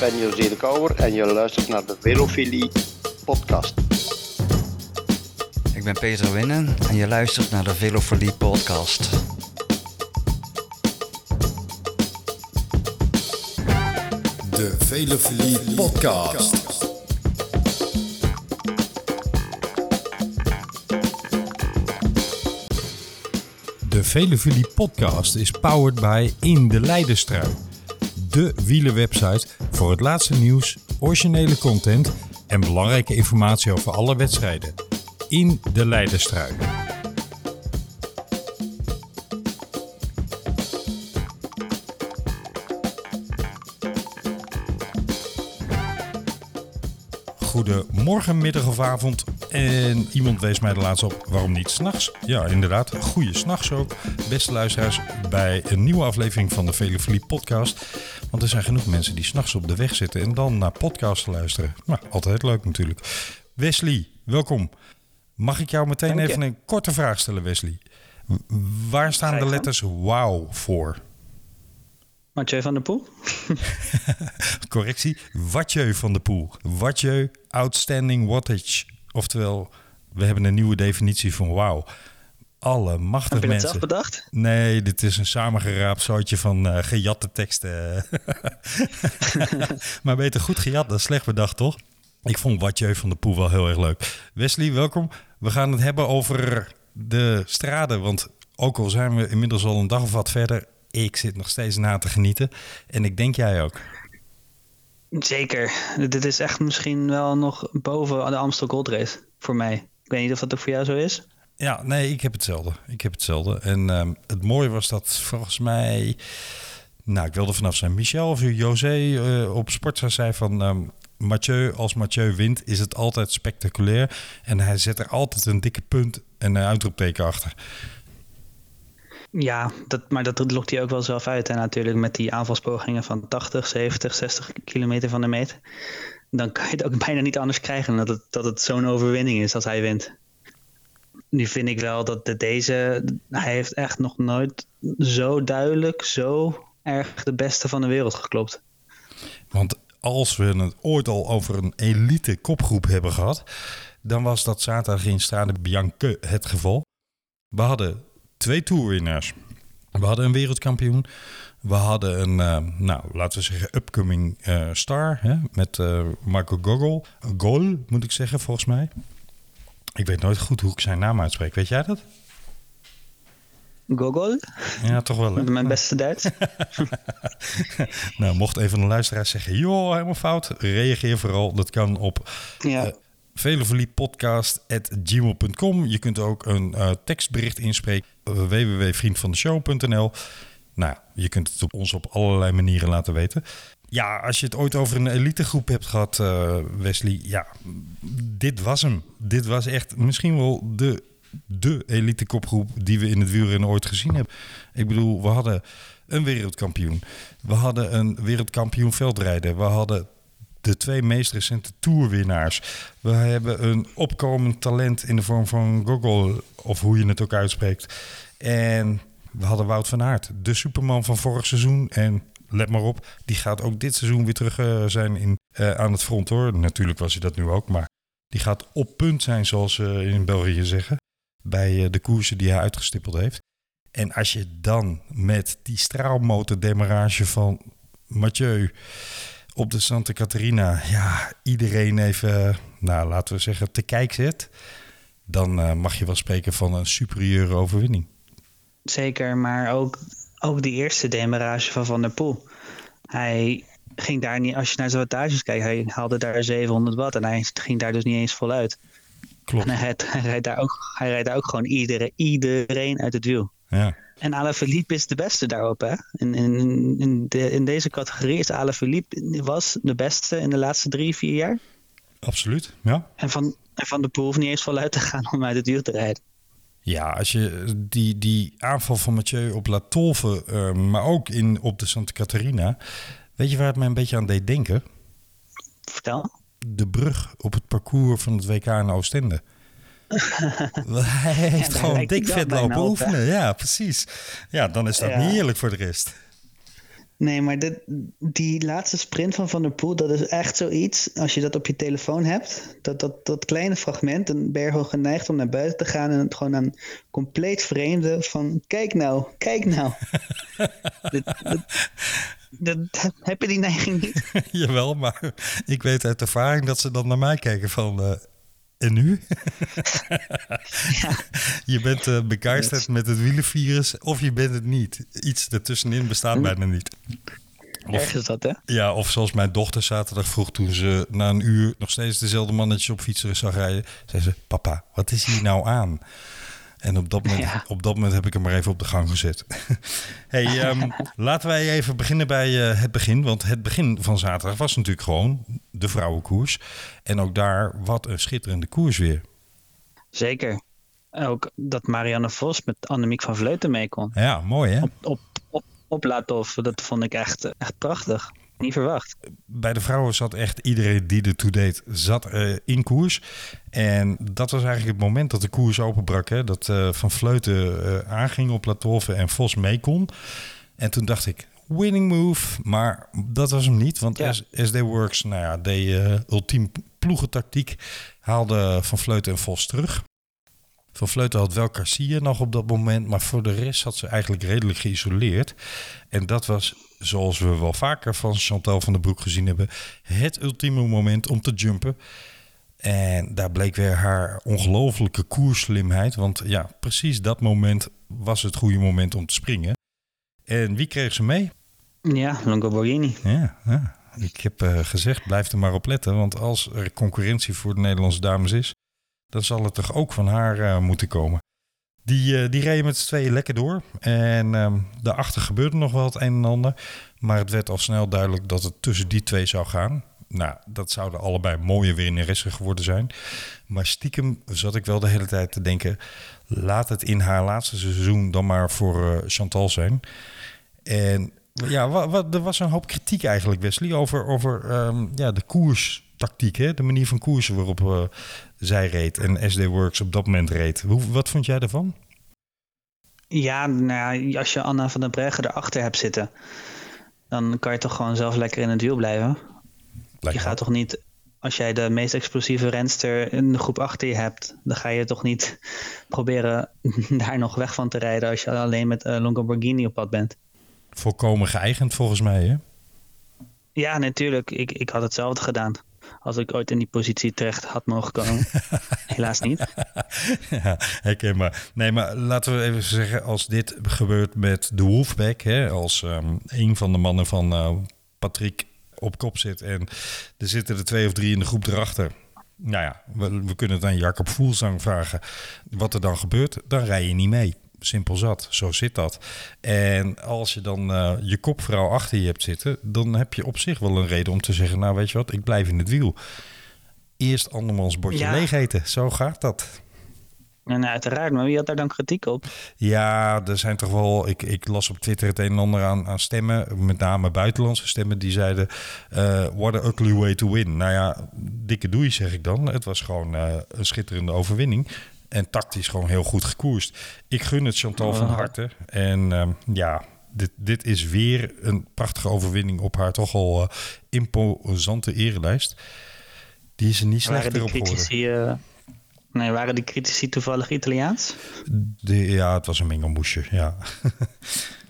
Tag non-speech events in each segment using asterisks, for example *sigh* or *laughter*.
ben José de Kouwer en je luistert naar de Velofilie podcast. Ik ben Peter Winnen en je luistert naar de Velofilie podcast. De Velofilie podcast. De Velofilie podcast is powered by In de Leidenstrui. De wielerwebsite voor het laatste nieuws, originele content en belangrijke informatie over alle wedstrijden. In de Leidenstrui. Goedemorgen, middag of avond. En iemand wees mij de laatste op, waarom niet s'nachts? Ja, inderdaad, goede s'nachts ook. Beste luisteraars, bij een nieuwe aflevering van de Velofilie podcast. Want er zijn genoeg mensen die s'nachts op de weg zitten en dan naar podcasts luisteren. Nou, altijd leuk natuurlijk. Wesley, welkom. Mag ik jou meteen even een korte vraag stellen, Wesley? Waar staan de letters WOW voor? Mathieu van der Poel? *laughs* Correctie, Watjeu van de Poel. Watjeu Outstanding Wattage. Oftewel, we hebben een nieuwe definitie van wauw. Alle machtig Heb je dat mensen. zelf bedacht? Nee, dit is een samengeraapd soortje van eh, gejatte teksten. *laughs* maar beter goed gejat dan slecht bedacht, toch? Ik vond Watjeu van de Poel wel heel erg leuk. Wesley, welkom. We gaan het hebben over de straden. Want ook al zijn we inmiddels al een dag of wat verder... ik zit nog steeds na te genieten. En ik denk jij ook. Zeker. Dit is echt misschien wel nog boven de Amstel Gold Race voor mij. Ik weet niet of dat ook voor jou zo is. Ja, nee, ik heb hetzelfde. Ik heb hetzelfde. En ehm, het mooie was dat volgens mij... Nou, ik wilde vanaf zijn Michel of José eh, op Sportza zei van... ehm, Mathieu, als Mathieu wint, is het altijd spectaculair. En hij zet er altijd een dikke punt en een uitroepteken achter. Ja, dat, maar dat lokt hij ook wel zelf uit. En natuurlijk met die aanvalspogingen van 80, 70, 60 kilometer van de meet. Dan kan je het ook bijna niet anders krijgen dan dat het, dat het zo'n overwinning is als hij wint. Nu vind ik wel dat de, deze... Hij heeft echt nog nooit zo duidelijk, zo erg de beste van de wereld geklopt. Want als we het ooit al over een elite kopgroep hebben gehad... dan was dat zaterdag in Strade Bianche het geval. We hadden twee toerwinnaars. We hadden een wereldkampioen. We hadden een, eh, nou, laten we zeggen, upcoming eh, star. Hè, met eh, Marco Gogol. Gol, moet ik zeggen, volgens mij. Ik weet nooit goed hoe ik zijn naam uitspreek. Weet jij dat? Gogol, Ja, toch wel. Hè? mijn beste Duits. *laughs* Nou, mocht een van de luisteraars zeggen... joh, helemaal fout. Reageer vooral. Dat kan op Ja. Velevoliepodcast.gmail.com. Je kunt ook een eh, tekstbericht inspreken. eh, www.vriendvandeshow.nl Nou, je kunt het op ons op allerlei manieren laten weten. Ja, als je het ooit over een elitegroep hebt gehad, eh, Wesley. Ja, dit was hem. Dit was echt misschien wel de, de elite kopgroep die we in het wielrennen ooit gezien hebben. Ik bedoel, we hadden een wereldkampioen. We hadden een wereldkampioen veldrijden. We hadden de twee meest recente toerwinnaars. We hebben een opkomend talent in de vorm van Gogol, of hoe je het ook uitspreekt. En we hadden Wout van Aert, de superman van vorig seizoen. En let maar op, die gaat ook dit seizoen weer terug eh, zijn in, eh, aan het front hoor. Natuurlijk was hij dat nu ook, maar die gaat op punt zijn, zoals ze in België zeggen. Bij eh, de koersen die hij uitgestippeld heeft. En als je dan met die straalmotordemarrage van Mathieu op de Santa Catarina, ja, iedereen even, nou laten we zeggen, te kijk zet, dan eh, mag je wel spreken van een superieure overwinning. Zeker, maar ook, ook die eerste demarage van Van der Poel. Hij ging daar niet, als je naar zijn wattages kijkt, hij haalde daar 700 watt en hij ging daar dus niet eens voluit. Klopt. En hij, rijdt- hij, rijdt daar ook, hij rijdt daar ook gewoon iedereen, iedereen uit het wiel. Ja, En Alaphilippe is de beste daarop, hè? In, in, in, de, in deze categorie is Alaphilippe was de beste in de laatste drie, vier jaar. absoluut. Ja. En Van, en van der Poel hoeft niet eens voluit te gaan om uit het wiel te rijden. Ja, als je die, die aanval van Mathieu op La Tolve, eh, maar ook in, op de Santa Catarina, weet je waar het mij een beetje aan deed denken? Vertel. De brug op het parcours van het WK in Oostende. *laughs* Hij heeft gewoon dik vet lopen op, oefenen. Ja, precies. Ja, dan is dat Ja. niet heerlijk voor de rest. Nee, maar dit, die laatste sprint van Van der Poel, dat is echt zoiets. Als je dat op je telefoon hebt, dat, dat, dat kleine fragment, dan ben je gewoon geneigd om naar buiten te gaan en het gewoon aan compleet vreemde van, kijk nou, kijk nou. *laughs* dat, dat, heb je die neiging niet? *laughs* Jawel, maar ik weet uit ervaring dat ze dan naar mij kijken van... eh, en nu? *laughs* Ja. Je bent begeisterd met het wielenvirus of je bent het niet. Iets ertussenin bestaat bijna niet. Erg is dat, hè? Ja, of zoals mijn dochter zaterdag vroeg toen ze na een uur nog steeds dezelfde mannetjes op fietsen zag rijden. Zei ze, papa, wat is hier nou aan? En op dat moment, *laughs* Ja. op dat moment heb ik hem maar even op de gang gezet. *laughs* hey, ehm, *laughs* laten wij even beginnen bij eh, het begin. Want het begin van zaterdag was natuurlijk gewoon de vrouwenkoers. En ook daar, wat een schitterende koers weer. Zeker. Ook dat Marianne Vos met Annemiek van Vleuten mee kon. Ja, mooi hè? Op, op, op, op dat vond ik echt, echt prachtig. Niet verwacht. bij de vrouwen zat echt iedereen die er toe deed, zat eh, in koers. En dat was eigenlijk het moment dat de koers openbrak. Hè? Dat eh, Van Vleuten eh, aanging op Latolve en Vos mee kon. En toen dacht ik, winning move. Maar dat was hem niet. Want Ja. SD Works, nou ja, deed eh, ultiem ploegentactiek. Haalde Van Vleuten en Vos terug. Van Vleuten had wel Garcia nog op dat moment. Maar voor de rest zat ze eigenlijk redelijk geïsoleerd. En dat was, zoals we wel vaker van Chantal van der Broek gezien hebben, het ultieme moment om te jumpen. En daar bleek weer haar ongelofelijke koerslimheid. Want ja, precies dat moment was het goede moment om te springen. En wie kreeg ze mee? Ja, Longo Borghini. Ja, ja. ik heb eh, gezegd, blijf er maar op letten. Want als er concurrentie voor de Nederlandse dames is, dan zal het toch ook van haar eh, moeten komen. Die, eh, die reden met z'n tweeën lekker door. En ehm, daarachter gebeurde nog wel het een en ander. Maar het werd al snel duidelijk dat het tussen die twee zou gaan. Nou, dat zouden allebei mooie winnaressen geworden zijn. Maar stiekem zat ik wel de hele tijd te denken... laat het in haar laatste seizoen dan maar voor eh, Chantal zijn. En ja, wa- wa- er was een hoop kritiek eigenlijk, Wesley... over, over ehm, ja, de koerstactiek, hè? de manier van koersen waarop eh, zij reed... en SD Works op dat moment reed. Hoe, wat vond jij daarvan? Ja, nou ja, als je Anna van der Breggen erachter hebt zitten, dan kan je toch gewoon zelf lekker in het wiel blijven. Lijkt je gaat toch niet, als jij de meest explosieve renster in de groep achter je hebt, dan ga je toch niet *laughs* proberen *laughs* daar nog weg van te rijden als je alleen met eh, Longo Borghini op pad bent. volkomen geëigend volgens mij, hè? Ja, natuurlijk. Ik, ik had hetzelfde gedaan. Als ik ooit in die positie terecht had mogen komen. *laughs* Helaas niet. ja, herkenbaar. Nee, maar laten we even zeggen, als dit gebeurt met de Wolfpack, hè, als ehm, een van de mannen van eh, Patrick op kop zit en er zitten er twee of drie in de groep erachter. Nou ja, we, we kunnen het aan Jacob Voelsang vragen wat er dan gebeurt. Dan rij je niet mee. Simpel zat, zo zit dat. En als je dan eh, je kopvrouw achter je hebt zitten, dan heb je op zich wel een reden om te zeggen: Nou, weet je wat, ik blijf in het wiel. Eerst andermans bordje Ja. leeg eten, zo gaat dat. En uiteraard, maar wie had daar dan kritiek op? Ja, er zijn toch wel. Ik, ik las op Twitter het een en ander aan, aan stemmen, met name buitenlandse stemmen, die zeiden: eh What a ugly way to win. Nou ja, dikke doei zeg ik dan. Het was gewoon eh, een schitterende overwinning. En tactisch gewoon heel goed gekoerst. Ik gun het Chantal van Oh. harte. En ehm, ja, dit, dit is weer een prachtige overwinning op haar toch al eh, imposante erelijst. Die is er niet slechter die op geworden. critici, eh, nee, waren die critici toevallig Italiaans? De, ja, het was een mengelmoesje, ja. *laughs*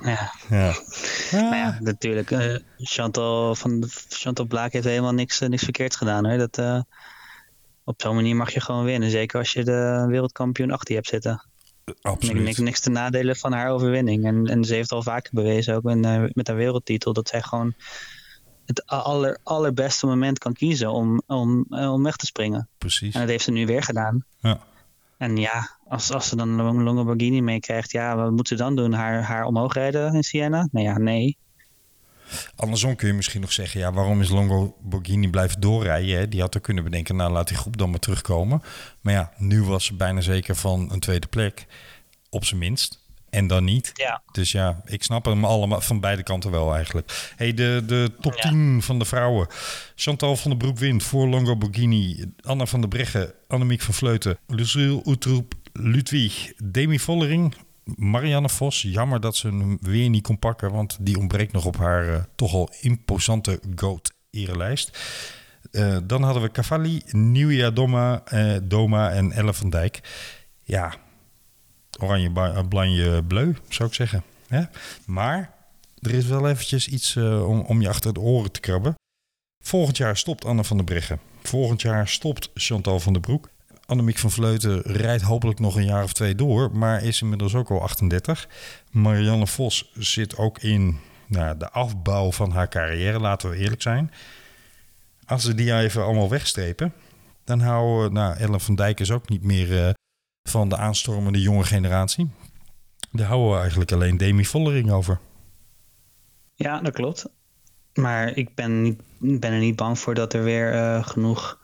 Ja, ja. *laughs* nou ja, natuurlijk. eh, Chantal, van, Chantal Blaak heeft helemaal niks, niks verkeerds gedaan. Hoor. Dat, eh, op zo'n manier mag je gewoon winnen. Zeker als je de wereldkampioen achter je hebt zitten. Absoluut. Niks, niks te nadelen van haar overwinning. En, en ze heeft al vaker bewezen, ook in, eh, met haar wereldtitel, dat zij gewoon het aller, allerbeste moment kan kiezen om, om, eh, om weg te springen. Precies. En dat heeft ze nu weer gedaan. Ja. En ja, als, als ze dan een Longo Borghini meekrijgt, ja, wat moet ze dan doen? Haar, haar omhoog rijden in Siena? Nou ja, nee. Andersom kun je misschien nog zeggen, ja, waarom is Longo Borghini blijven doorrijden? Hè? Die had er kunnen bedenken, nou laat die groep dan maar terugkomen. Maar ja, nu was ze bijna zeker van een tweede plek, op zijn minst. En dan niet. Ja, Dus ja, ik snap hem allemaal van beide kanten wel eigenlijk. Hey, de, de top Ja. 10 van de vrouwen. Chantal van der Broek wint voor Longo Borghini. Anna van der Breggen, Annemiek van Vleuten, Lucille Utroep, Ludwig, Demi Vollering. Marianne Vos, jammer dat ze hem weer niet kon pakken, want die ontbreekt nog op haar uh, toch al imposante GOAT-erelijst. Uh, dan hadden we Cavalli, Nieuwia Doma, uh, Doma en Elle van Dijk. Ja, oranje, blanje, bleu, zou ik zeggen. Maar er is wel eventjes iets om, om je achter de oren te krabben. Volgend jaar stopt Anne van der Breggen. Volgend jaar stopt Chantal van der Broek. Annemiek van Vleuten rijdt hopelijk nog een jaar of twee door, maar is inmiddels ook al 38. Marianne Vos zit ook in nou, de afbouw van haar carrière, laten we eerlijk zijn. Als ze die even allemaal wegstrepen, dan houden nou, Ellen van Dijk is ook niet meer uh, van de aanstormende jonge generatie. Daar houden we eigenlijk alleen Demi Vollering over. Ja, dat klopt. Maar ik ben, niet, er niet bang voor dat er weer uh, genoeg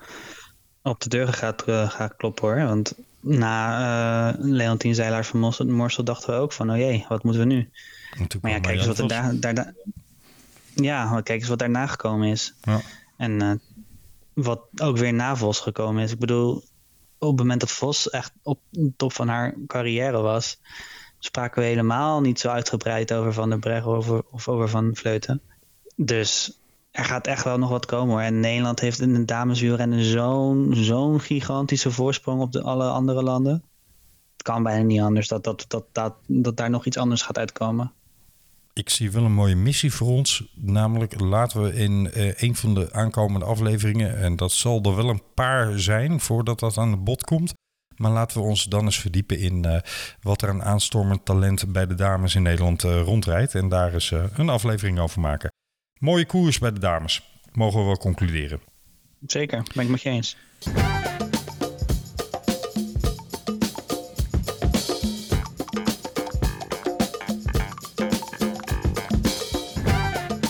op de deuren gaat, uh, gaat kloppen hoor. Want na uh, Leontien Zeilaar van Morsel, Morsel, dachten we ook van, oh jee, wat moeten we nu? Maar ja, kijk eens wat er daar, daar, daar, ja, kijk eens wat daarna gekomen is. Ja. En uh, wat ook weer na Vos gekomen is. Ik bedoel, op het moment dat Vos echt op de top van haar carrière was, spraken we helemaal niet zo uitgebreid over Van der Breggen of over, of over Van Vleuten. Dus er gaat echt wel nog wat komen hoor. En Nederland heeft in de dameswielrennen zo'n zo'n gigantische voorsprong op de, alle andere landen. Het kan bijna niet anders dat, dat, dat, dat, dat daar nog iets anders gaat uitkomen. Ik zie wel een mooie missie voor ons. Namelijk laten we in uh, een van de aankomende afleveringen, en dat zal er wel een paar zijn voordat dat aan de bod komt. Maar laten we ons dan eens verdiepen in uh, wat er aan aanstormend talent bij de dames in Nederland uh, rondrijdt. En daar eens een aflevering over maken. Mooie koers bij de dames, mogen we wel concluderen. Zeker, ben ik met je eens.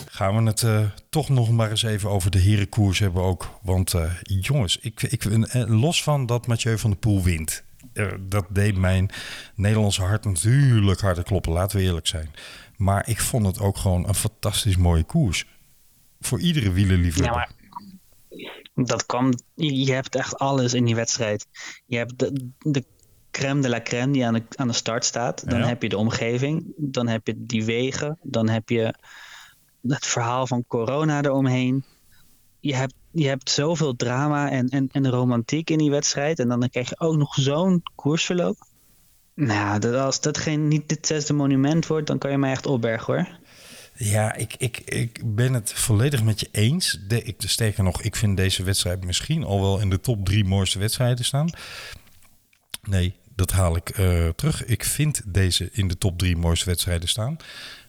Gaan we het uh, toch nog maar eens even over de herenkoers hebben ook. Want uh, jongens, ik, ik, uh, los van dat Mathieu van der Poel wint. dat deed mijn Nederlandse hart natuurlijk harder kloppen, laten we eerlijk zijn. Maar ik vond het ook gewoon een fantastisch mooie koers. Voor iedere wielerliefhebber. Ja, maar dat kwam... Je hebt echt alles in die wedstrijd. Je hebt de, de crème de la crème die aan de, aan de start staat. Dan heb je de omgeving. Dan heb je die wegen. Dan heb je het verhaal van corona eromheen. Je hebt, je hebt zoveel drama en, en, en romantiek in die wedstrijd. En dan krijg je ook nog zo'n koersverloop. Nou, dat, als dat geen, niet dit zesde monument wordt, dan kan je mij echt opbergen hoor. Ja, ik, ik, ik ben het volledig met je eens. De, ik, sterker nog, ik vind deze wedstrijd misschien al wel in de top drie mooiste wedstrijden staan. Nee, dat haal ik uh, terug. Ik vind deze in de top drie mooiste wedstrijden staan.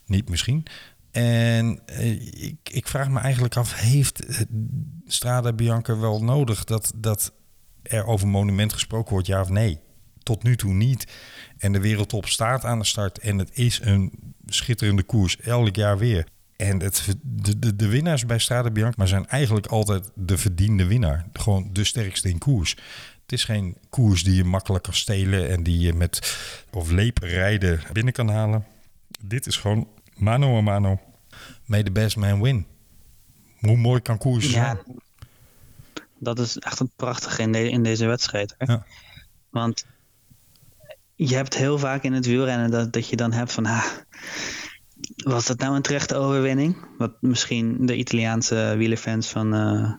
Niet misschien. En uh, ik, ik vraag me eigenlijk af, heeft Strada Bianca wel nodig dat, dat er over monument gesproken wordt, ja of nee? Tot nu toe niet. En de wereldtop staat aan de start. En het is een schitterende koers. Elk jaar weer. En het, de, de, de winnaars bij Strade Bianca zijn eigenlijk altijd de verdiende winnaar. Gewoon de sterkste in koers. Het is geen koers die je makkelijk kan stelen en die je met of leep rijden binnen kan halen. Dit is gewoon mano a mano. May the best man win. Hoe mooi kan koers zijn? Ja, dat is echt een prachtige in, in deze wedstrijd. Hè? Ja. Want je hebt heel vaak in het wielrennen dat, dat je dan hebt van... Ah, was dat nou een terechte overwinning? Wat misschien de Italiaanse wielerfans van uh,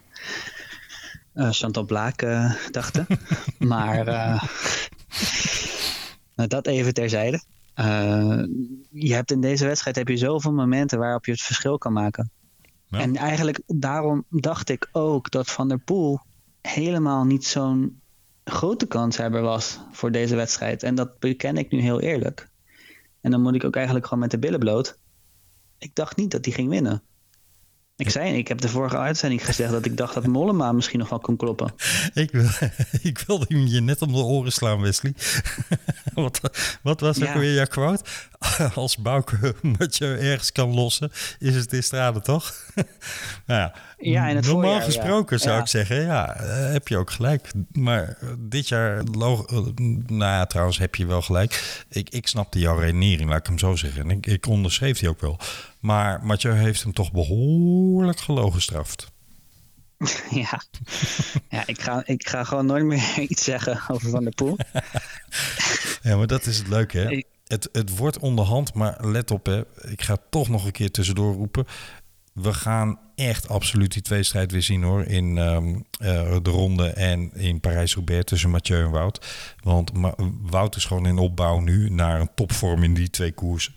uh, Chantal Blaak uh, dachten. *laughs* maar nou, dat even terzijde. je hebt in deze wedstrijd heb je zoveel momenten waarop je het verschil kan maken. Ja. En eigenlijk daarom dacht ik ook dat Van der Poel helemaal niet zo'n grote kanshebber was voor deze wedstrijd. En dat beken ik nu heel eerlijk. En dan moet ik ook eigenlijk gewoon met de billen bloot. Ik dacht niet dat hij ging winnen. Ik zei, ik heb de vorige uitzending gezegd dat ik dacht dat Mollema *laughs* misschien nog wel kon kloppen. Ik, wil, *laughs* ik wilde je net om de oren slaan, Wesley. *laughs* wat, wat was ook weer jouw quote? Als Bouke wat je ergens kan lossen, is het in straden, toch? nou ja, ja in het normaal gesproken zou ik zeggen, ja, eh, heb je ook gelijk. Maar dit jaar, nou ja, trouwens heb je wel gelijk. Ik, ik snapte jouw redenering, laat ik hem zo zeggen. En ik, ik onderschreef die ook wel. Maar Mathieu heeft hem toch behoorlijk gelogen straft. *laughs* Ja, ja ik, ga, ik ga gewoon nooit meer *laughs* iets zeggen over Van der Poel. *laughs* ja, maar dat is het leuke, hè? het, het wordt onderhand, maar let op, hè. ik ga toch nog een keer tussendoor roepen. We gaan echt absoluut die tweestrijd weer zien hoor. In ehm, eh, de ronde en in Parijs-Roubaix tussen Mathieu en Wout. Want Wout is gewoon in opbouw nu naar een topvorm in die twee koersen.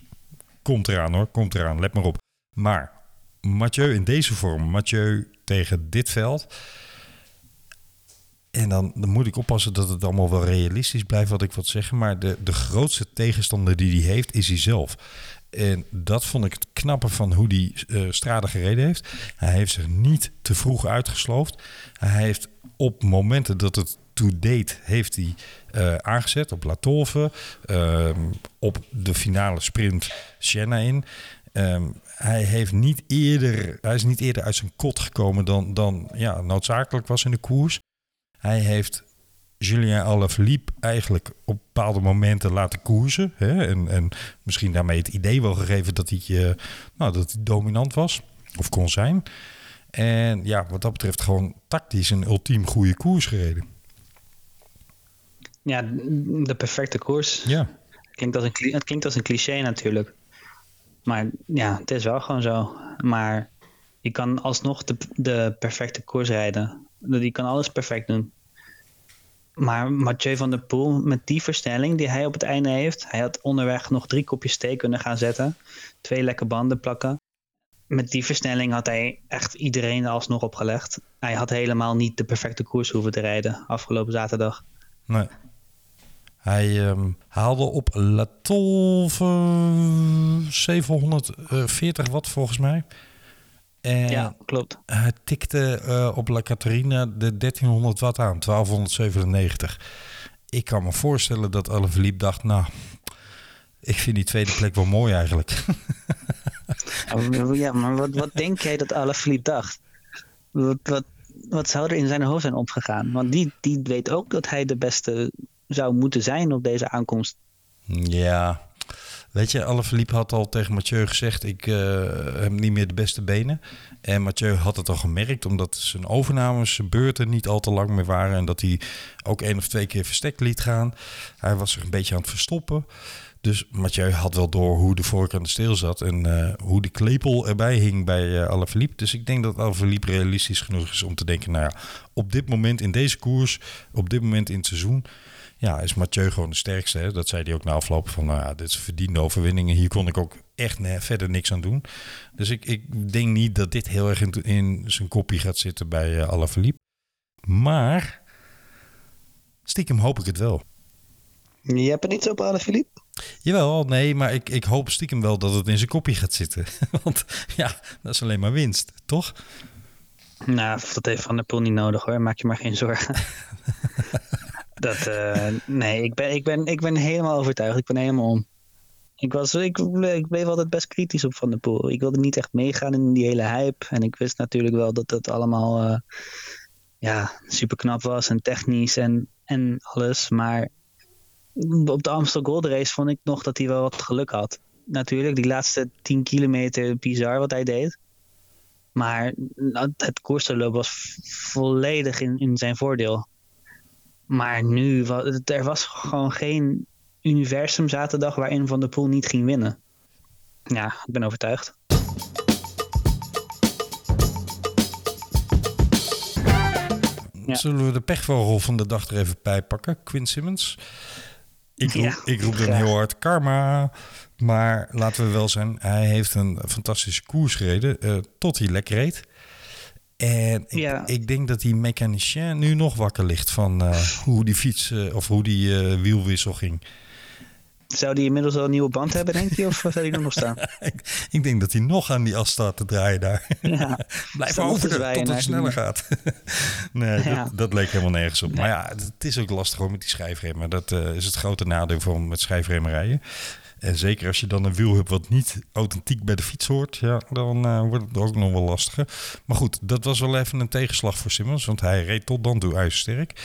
Komt eraan hoor, komt eraan, let maar op. Maar Mathieu in deze vorm, Mathieu tegen dit veld. En dan, moet ik oppassen dat het allemaal wel realistisch blijft wat ik wat zeggen. Maar de, de grootste tegenstander die hij heeft, is hij zelf. En dat vond ik het knappe van hoe die eh Strade gereden heeft. Hij heeft zich niet te vroeg uitgesloofd. Hij heeft op momenten dat het to date heeft hij eh, aangezet op Latove, ehm, op de finale sprint Senna in. Ehm, hij, heeft niet eerder, hij is niet eerder uit zijn kot gekomen dan, dan ja, noodzakelijk was in de koers. Hij heeft Julien Alaphilippe eigenlijk op bepaalde momenten laten koersen. Hè? En, en misschien daarmee het idee wel gegeven dat hij, eh, nou, dat hij dominant was of kon zijn. En ja, wat dat betreft gewoon tactisch een ultiem goede koers gereden. Ja, de perfecte koers. Ja, Klinkt als een, het klinkt als een cliché natuurlijk. Maar ja, het is wel gewoon zo. Maar je kan alsnog de, de perfecte koers rijden. Je kan alles perfect doen. Maar Mathieu van der Poel, met die versnelling die hij op het einde heeft. Hij had onderweg nog drie kopjes thee kunnen gaan zetten. Twee lekke banden plakken. Met die versnelling had hij echt iedereen er alsnog opgelegd. Hij had helemaal niet de perfecte koers hoeven te rijden afgelopen zaterdag. nee. Hij ehm, haalde op La Tolve 740 watt volgens mij. En Ja, klopt. hij tikte eh, op La Caterina de 1300 watt aan, 1297. Ik kan me voorstellen dat Alaphilippe dacht, nou, ik vind die tweede plek wel mooi eigenlijk. *laughs* Ja, maar wat, wat denk jij dat Alaphilippe dacht? Wat, wat, wat zou er in zijn hoofd zijn opgegaan? Want die, die weet ook dat hij de beste zou moeten zijn op deze aankomst. Ja, weet je, Alaphilippe had al tegen Mathieu gezegd... ik eh, heb niet meer de beste benen. En Mathieu had het al gemerkt... omdat zijn beurten niet al te lang meer waren... en dat hij ook één of twee keer verstek liet gaan. Hij was zich een beetje aan het verstoppen. Dus Mathieu had wel door hoe de vork aan de steel zat... en eh, hoe de klepel erbij hing bij eh Alaphilippe. Dus ik denk dat Alaphilippe realistisch genoeg is om te denken... nou ja, op dit moment in deze koers, op dit moment in het seizoen ja, is Mathieu gewoon de sterkste. Hè? Dat zei hij ook na afloop van, nou ja, dit is verdiende overwinning. En hier kon ik ook echt ne- verder niks aan doen. Dus ik, ik denk niet dat dit heel erg in, in zijn kopie gaat zitten bij uh, Alaphilippe. Maar stiekem hoop ik het wel. Je hebt er niet zo op Alaphilippe? Jawel, nee, maar ik, ik hoop stiekem wel dat het in zijn kopie gaat zitten. *laughs* Want ja, dat is alleen maar winst, toch? Nou, dat heeft Van der Poel niet nodig hoor. Maak je maar geen zorgen. *laughs* dat, eh, nee, ik ben, ik, ben, ik ben helemaal overtuigd. Ik ben helemaal om. Ik, was, ik, ik bleef altijd best kritisch op Van der Poel. Ik wilde niet echt meegaan in die hele hype. En ik wist natuurlijk wel dat het allemaal eh, ja, super knap was en technisch en, en alles. Maar op de Amstel Gold Race vond ik nog dat hij wel wat geluk had. Natuurlijk, die laatste 10 kilometer bizar wat hij deed. Maar het koersverloop was volledig in, in zijn voordeel. Maar nu, er was gewoon geen universum zaterdag waarin Van der Poel niet ging winnen. Ja, ik ben overtuigd. Ja. Zullen we de pechvogel van de dag er even bij pakken? Quinn Simmons. Ik roep, Ja, ik roep dan graag. heel hard karma. Maar laten we wel zijn, hij heeft een fantastische koers gereden. eh, tot hij lek reed. En ik, Ja. ik denk dat die mechanicien nu nog wakker ligt van eh, hoe die fiets eh, of hoe die eh, wielwissel ging. Zou die inmiddels al een nieuwe band hebben, denk je? Of zou die er nog staan? *laughs* ik, ik denk dat hij nog aan die as staat te draaien daar. Ja. *laughs* Blijf over tot het sneller gaat. *laughs* nee, Ja. dat, dat leek helemaal nergens op. Maar ja, het is ook lastig hoor met die schijfremmen. Dat is het grote nadeel van met schijfremmen rijden. En zeker als je dan een wiel hebt wat niet authentiek bij de fiets hoort, ja, dan eh, wordt het ook nog wel lastiger. Maar goed, dat was wel even een tegenslag voor Simmons, want hij reed tot dan toe ijzersterk.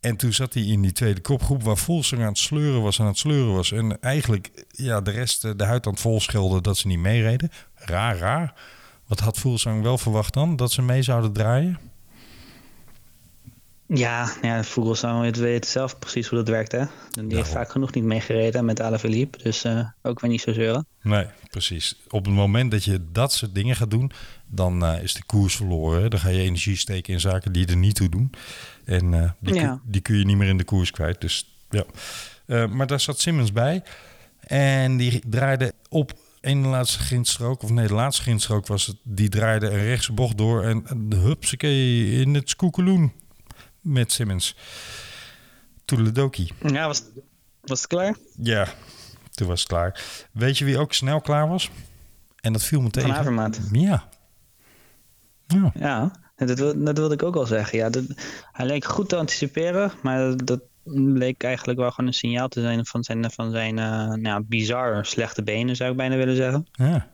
En toen zat hij in die tweede kopgroep waar Volsing aan het sleuren was, aan het sleuren was. En eigenlijk ja, de rest eh, de huid aan het volschelden dat ze niet meereden. Raar, raar. Wat had Volsang wel verwacht dan? Dat ze mee zouden draaien? Ja, ja het weten zelf precies hoe dat werkt. Hè? Die heeft vaak genoeg niet meegereden met Alaphilippe. Dus uh, ook weer niet zo zeuren. Nee, precies. Op het moment dat je dat soort dingen gaat doen, dan uh, is de koers verloren. Dan ga je energie steken in zaken die er niet toe doen. En uh, die, ja. die, kun je niet meer in de koers kwijt. Dus ja. maar daar zat Simmons bij. En die draaide op een laatste grindstrook, of nee, de laatste grindstrook was het, die draaide een rechtse bocht door en de hupsakee in het skoekeloen met Simmons. Toedeledokie. Ja, was, was het klaar? Ja, toen was het klaar. Weet je wie ook snel klaar was? En dat viel me tegen. Van Avermaat. Ja. Ja. ja. Dat, wilde, dat wilde ik ook al zeggen. Ja, dat, hij leek goed te anticiperen, maar dat bleek eigenlijk wel gewoon een signaal te zijn van zijn, van zijn uh, nou, bizar slechte benen, zou ik bijna willen zeggen. Ja.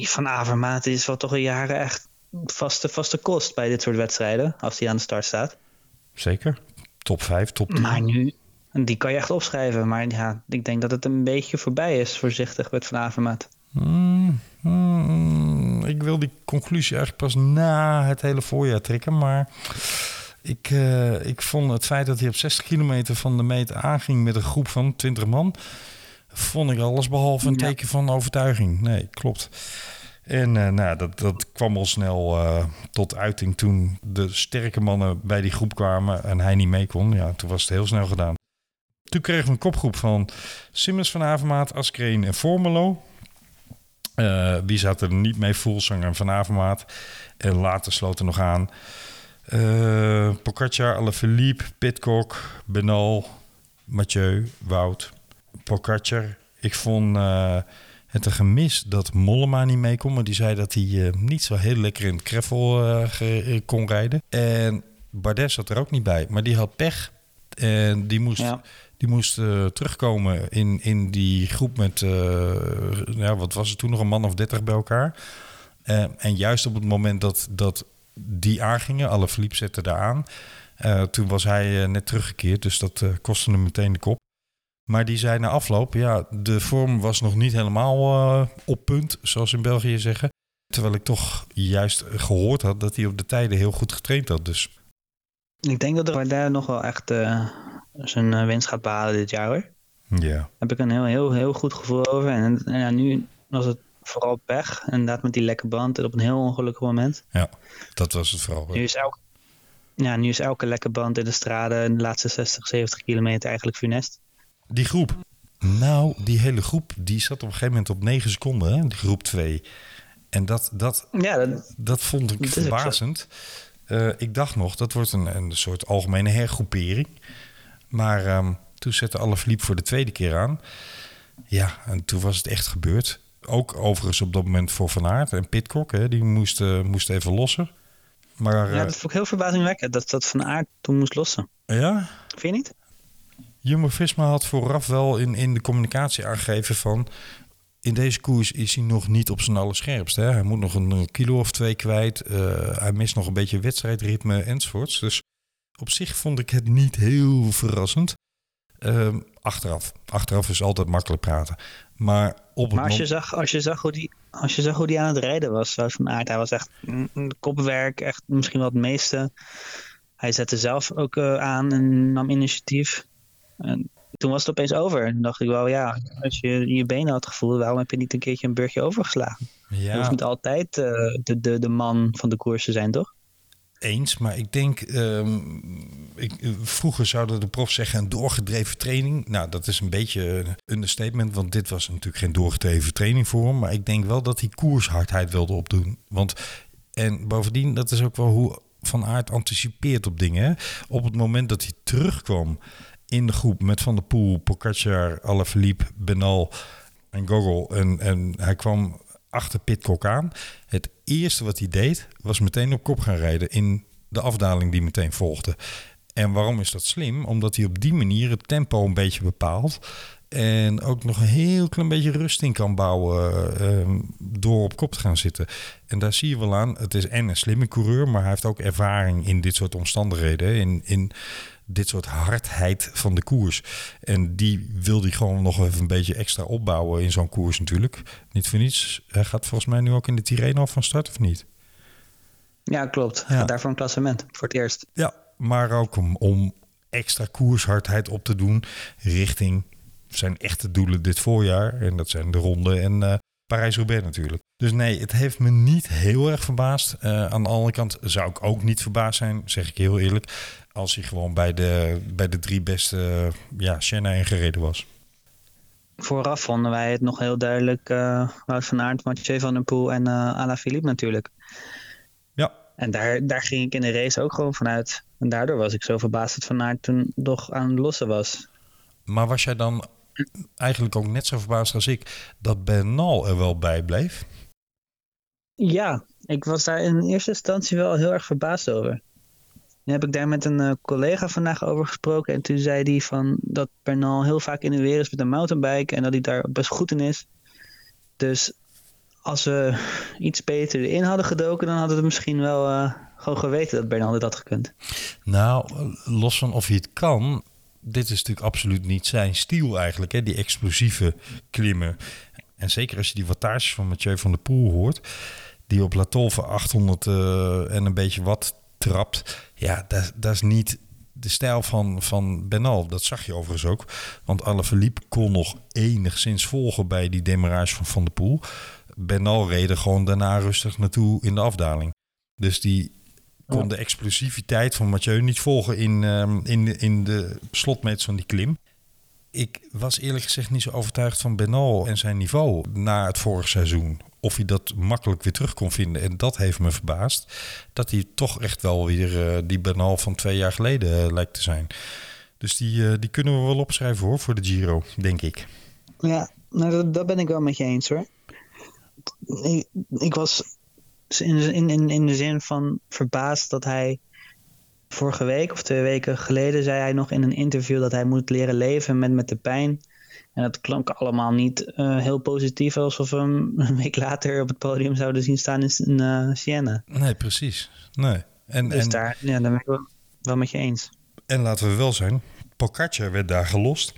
Van Avermaat is wel toch een jaren echt vaste, vaste kost bij dit soort wedstrijden, als hij aan de start staat. Zeker. Top 5, top 10. Maar nu, die kan je echt opschrijven. Maar ja, ik denk dat het een beetje voorbij is, voorzichtig, met Van Avermaat. Mm, mm, ik wil die conclusie eigenlijk pas na het hele voorjaar trekken, maar... Ik, uh, ik vond het feit dat hij op 60 kilometer van de meet aanging met een groep van 20 man, vond ik alles behalve een teken van overtuiging. Nee, klopt. En uh, nou, dat, dat kwam al snel uh, tot uiting toen de sterke mannen bij die groep kwamen en hij niet mee kon. Ja, toen was het heel snel gedaan. Toen kregen we een kopgroep van Simmons van Avermaat, Askreen en Formelo. Uh, wie zat er niet mee? Voelzanger van Avermaat. En later sloot er nog aan uh, Pogacar, Alaphilippe, Pitcock, Benal, Mathieu, Wout, Pogacar. Ik vond het een gemis dat Mollema niet mee kon. Maar die zei dat hij uh, niet zo heel lekker in het gravel kon rijden. En Bardet zat er ook niet bij. Maar die had pech. En die moest, ja. die moest terugkomen in, in die groep met... ja, wat was het toen nog? Een man of dertig bij elkaar. en juist op het moment dat... dat die aangingen. Alle Philippe zette daar aan. Toen was hij net teruggekeerd, dus dat kostte hem meteen de kop. Maar die zei na afloop, ja, de vorm was nog niet helemaal op punt, zoals in België zeggen. Terwijl ik toch juist gehoord had dat hij op de tijden heel goed getraind had. Dus. Ik denk dat er daar nog wel echt zijn winst gaat behalen dit jaar hoor. Ja. Daar heb ik een heel, heel, heel goed gevoel over. En, en ja, nu was het vooral pech. Inderdaad met die lekke band op een heel ongelukkig moment. Ja, dat was het vooral. Nu is, elke, ja, nu is elke lekke band in de straden in de laatste 60, 70 kilometer eigenlijk funest. Die groep. Nou, die hele groep die zat op een gegeven moment op 9 seconden, hè? die groep 2. En dat, dat, ja, dat, dat vond ik verbazend. Uh, ik dacht nog, dat wordt een, een soort algemene hergroepering. Maar um, toen zette alle Philippe voor de tweede keer aan. Ja, en toen was het echt gebeurd. Ook overigens op dat moment voor Van Aert en Pitcock. Hè, die moest, uh, moest even lossen. Maar, ja, dat vond ik heel verbazingwekkend dat, dat Van Aert toen moest lossen. Ja? Vind je niet? Jumbo-Visma had vooraf wel in, in de communicatie aangegeven van... in deze koers is hij nog niet op zijn allerscherpst. Hè? Hij moet nog een kilo of twee kwijt. Uh, hij mist nog een beetje wedstrijdritme enzovoorts. Dus op zich vond ik het niet heel verrassend. Uh, achteraf. Achteraf is altijd makkelijk praten. Maar, op maar als, je zag, als, je zag hoe die, als je zag hoe die aan het rijden was, zoals Van Aert, hij was echt kopwerk, echt misschien wel het meeste. Hij zette zelf ook uh, aan en nam initiatief. En toen was het opeens over. En dacht ik wel, ja, als je in je benen had gevoeld, waarom heb je niet een keertje een burgje overgeslagen? Ja. Je hoeft niet altijd uh, de, de, de man van de koers te zijn, toch? Eens, maar ik denk, um, ik, vroeger zouden de profs zeggen een doorgedreven training. Nou, dat is een beetje een understatement, want dit was natuurlijk geen doorgedreven training voor hem. Maar ik denk wel dat hij koershardheid wilde opdoen. Want, en bovendien, dat is ook wel hoe Van Aert anticipeert op dingen. Op het moment dat hij terugkwam in de groep met Van der Poel, Pogacar, Alaphilippe, Benal en Gogol. En, en hij kwam achter Pitcock aan. Het eerste wat hij deed, was meteen op kop gaan rijden in de afdaling die meteen volgde. En waarom is dat slim? Omdat hij op die manier het tempo een beetje bepaalt. En ook nog een heel klein beetje rust in kan bouwen uh, door op kop te gaan zitten. En daar zie je wel aan, het is en een slimme coureur, maar hij heeft ook ervaring in dit soort omstandigheden. In, in dit soort hardheid van de koers. En die wil hij gewoon nog even een beetje extra opbouwen in zo'n koers natuurlijk. Niet voor niets. Hij gaat volgens mij nu ook in de Tirreno van start of niet? Ja, klopt. Ja. Gaat daar voor een klassement voor het eerst. Ja, maar ook om, om extra koershardheid op te doen richting zijn echte doelen dit voorjaar. En dat zijn de ronde en uh, Parijs-Roubaix natuurlijk. Dus nee, het heeft me niet heel erg verbaasd. Uh, aan de andere kant zou ik ook niet verbaasd zijn, zeg ik heel eerlijk, als hij gewoon bij de, bij de drie beste ja, Senna ingereden was. Vooraf vonden wij het nog heel duidelijk uh, Wout van Aert, Mathieu van der Poel en uh, Alaphilippe natuurlijk. Ja. En daar, daar ging ik in de race ook gewoon vanuit. En daardoor was ik zo verbaasd dat Van Aert toen toch aan het lossen was. Maar was jij dan eigenlijk ook net zo verbaasd als ik dat Bernal er wel bij bleef? Ja, ik was daar in eerste instantie wel heel erg verbaasd over. Nu heb ik daar met een uh, collega vandaag over gesproken. En toen zei hij van dat Bernal heel vaak in de weer is met een mountainbike. En dat hij daar best goed in is. Dus als we iets beter erin hadden gedoken, dan hadden we misschien wel uh, gewoon geweten dat Bernal dit had gekund. Nou, los van of hij het kan. Dit is natuurlijk absoluut niet zijn stijl eigenlijk. Hè? Die explosieve klimmen. En zeker als je die wattages van Mathieu van der Poel hoort. Die op La Tolve 800 uh, en een beetje wat trapt. Ja, dat, dat is niet de stijl van, van Benal. Dat zag je overigens ook. Want Alaphilippe kon nog enigszins volgen bij die demarage van Van der Poel. Benal reed gewoon daarna rustig naartoe in de afdaling. Dus die kon ja. de explosiviteit van Mathieu niet volgen in, um, in, de, in de slotmeters van die klim. Ik was eerlijk gezegd niet zo overtuigd van Benal en zijn niveau na het vorige seizoen of hij dat makkelijk weer terug kon vinden. En dat heeft me verbaasd. Dat hij toch echt wel weer uh, die Bernal van twee jaar geleden uh, lijkt te zijn. Dus die, uh, die kunnen we wel opschrijven hoor, voor de Giro, denk ik. Ja, nou, dat ben ik wel met je eens hoor. Ik, ik was in, in, in de zin van verbaasd dat hij vorige week of twee weken geleden zei hij nog in een interview dat hij moet leren leven met, met de pijn. En dat klonk allemaal niet uh, heel positief, alsof we hem *laughs* een week later op het podium zouden zien staan in uh, Siena. Nee, precies. Nee. En, dus en, daar, ja, daar ben ik wel, wel met je eens. En laten we wel zijn, Pogacar werd daar gelost.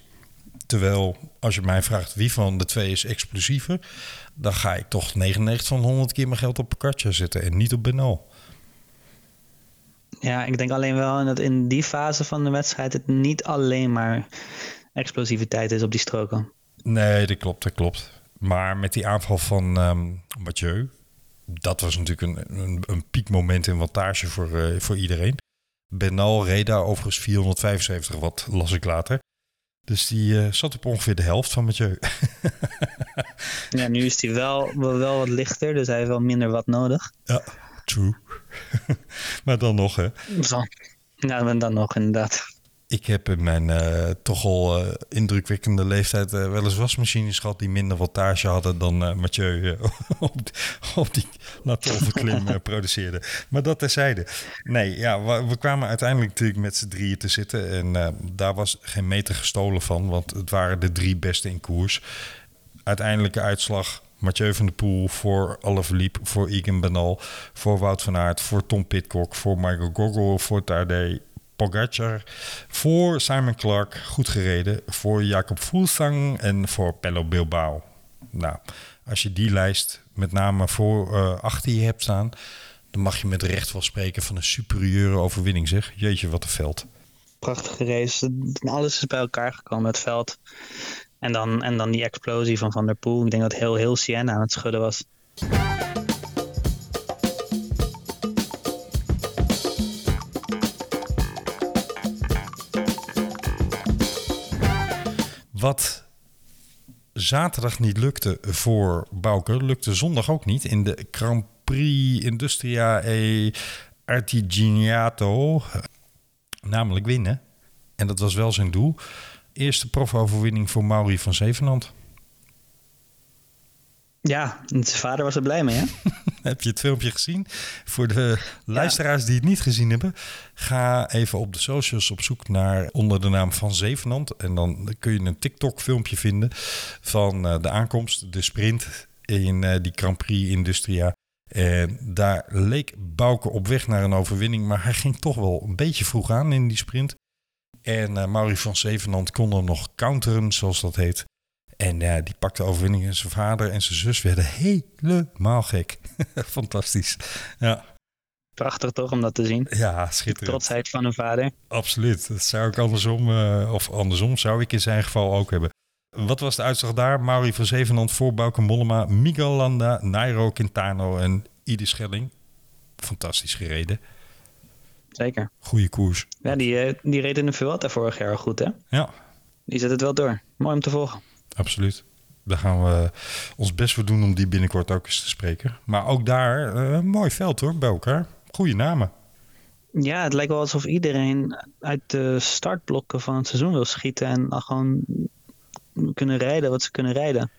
Terwijl, als je mij vraagt wie van de twee is explosiever, dan ga ik toch 99 van 100 keer mijn geld op Pogacar zetten en niet op Benal. Ja, ik denk alleen wel dat in die fase van de wedstrijd het niet alleen maar explosiviteit is op die stroken. Nee, dat klopt, dat klopt. Maar met die aanval van um, Mathieu, dat was natuurlijk een, een, een piekmoment in wattage voor, uh, voor iedereen. Benal reed daar overigens 475 watt, las ik later. Dus die uh, zat op ongeveer de helft van Mathieu. *laughs* ja, nu is hij wel, wel wat lichter, dus hij heeft wel minder wat nodig. Ja, true. *laughs* maar dan nog, hè? Dan, ja, dan nog, inderdaad. Ik heb in mijn uh, toch al uh, indrukwekkende leeftijd uh, wel eens wasmachines gehad die minder wattage hadden dan Mathieu op, *laughs* op die klim produceerde. Maar dat terzijde. Nee, ja, we, kwamen uiteindelijk natuurlijk met z'n drieën te zitten en daar was geen meter gestolen van, want het waren de drie beste in koers. Uiteindelijke uitslag Mathieu van der Poel voor Alaphilippe, voor Egan Bernal, voor Wout van Aert, voor Tom Pitcock, voor Michael Gogol, voor Tadej Pogacar, voor Simon Clark, goed gereden, voor Jacob Fuglsang en voor Pello Bilbao. Nou, als je die lijst met name voor uh, achter je hebt staan, dan mag je met recht wel spreken van een superieure overwinning, zeg. Jeetje, wat een veld. Prachtige race. Alles is bij elkaar gekomen, het veld. En dan, en dan die explosie van Van der Poel. Ik denk dat heel, heel Siena aan het schudden was. Wat zaterdag niet lukte voor Bouke, lukte zondag ook niet in de Grand Prix Industria e Artigianato. Namelijk winnen. En dat was wel zijn doel. Eerste profoverwinning voor Mauri van Zevenand. Ja, zijn vader was er blij mee, hè? *laughs* Heb je het filmpje gezien? Voor de luisteraars die het niet gezien hebben, ga even op de socials op zoek naar onder de naam van Zevenand. En dan kun je een TikTok-filmpje vinden van uh, de aankomst, de sprint in uh, die Grand Prix Industria. En daar leek Bouke op weg naar een overwinning, maar hij ging toch wel een beetje vroeg aan in die sprint. En uh, Mauri van Zevenand kon er nog counteren, zoals dat heet. En uh, die pakte overwinning en zijn vader en zijn zus werden helemaal gek. *laughs* Fantastisch. Ja. Prachtig toch om dat te zien. Ja, schitterend. Trotsheid van een vader. Absoluut. Dat zou ik andersom, uh, of andersom zou ik in zijn geval ook hebben. Wat was de uitslag daar? Mauri van Zevenland voor Bauke Mollema, Miguel Landa, Nairo Quintano en Ide Schelling. Fantastisch gereden. Zeker. Goede koers. Ja, die, uh, die reed in de Vuelta vorig jaar goed hè? Ja. Die zet het wel door. Mooi om te volgen. Absoluut. Daar gaan we ons best voor doen om die binnenkort ook eens te spreken. Maar ook daar, uh, mooi veld hoor, bij elkaar. Goede namen. Ja, het lijkt wel alsof iedereen uit de startblokken van het seizoen wil schieten en gewoon kunnen rijden wat ze kunnen rijden.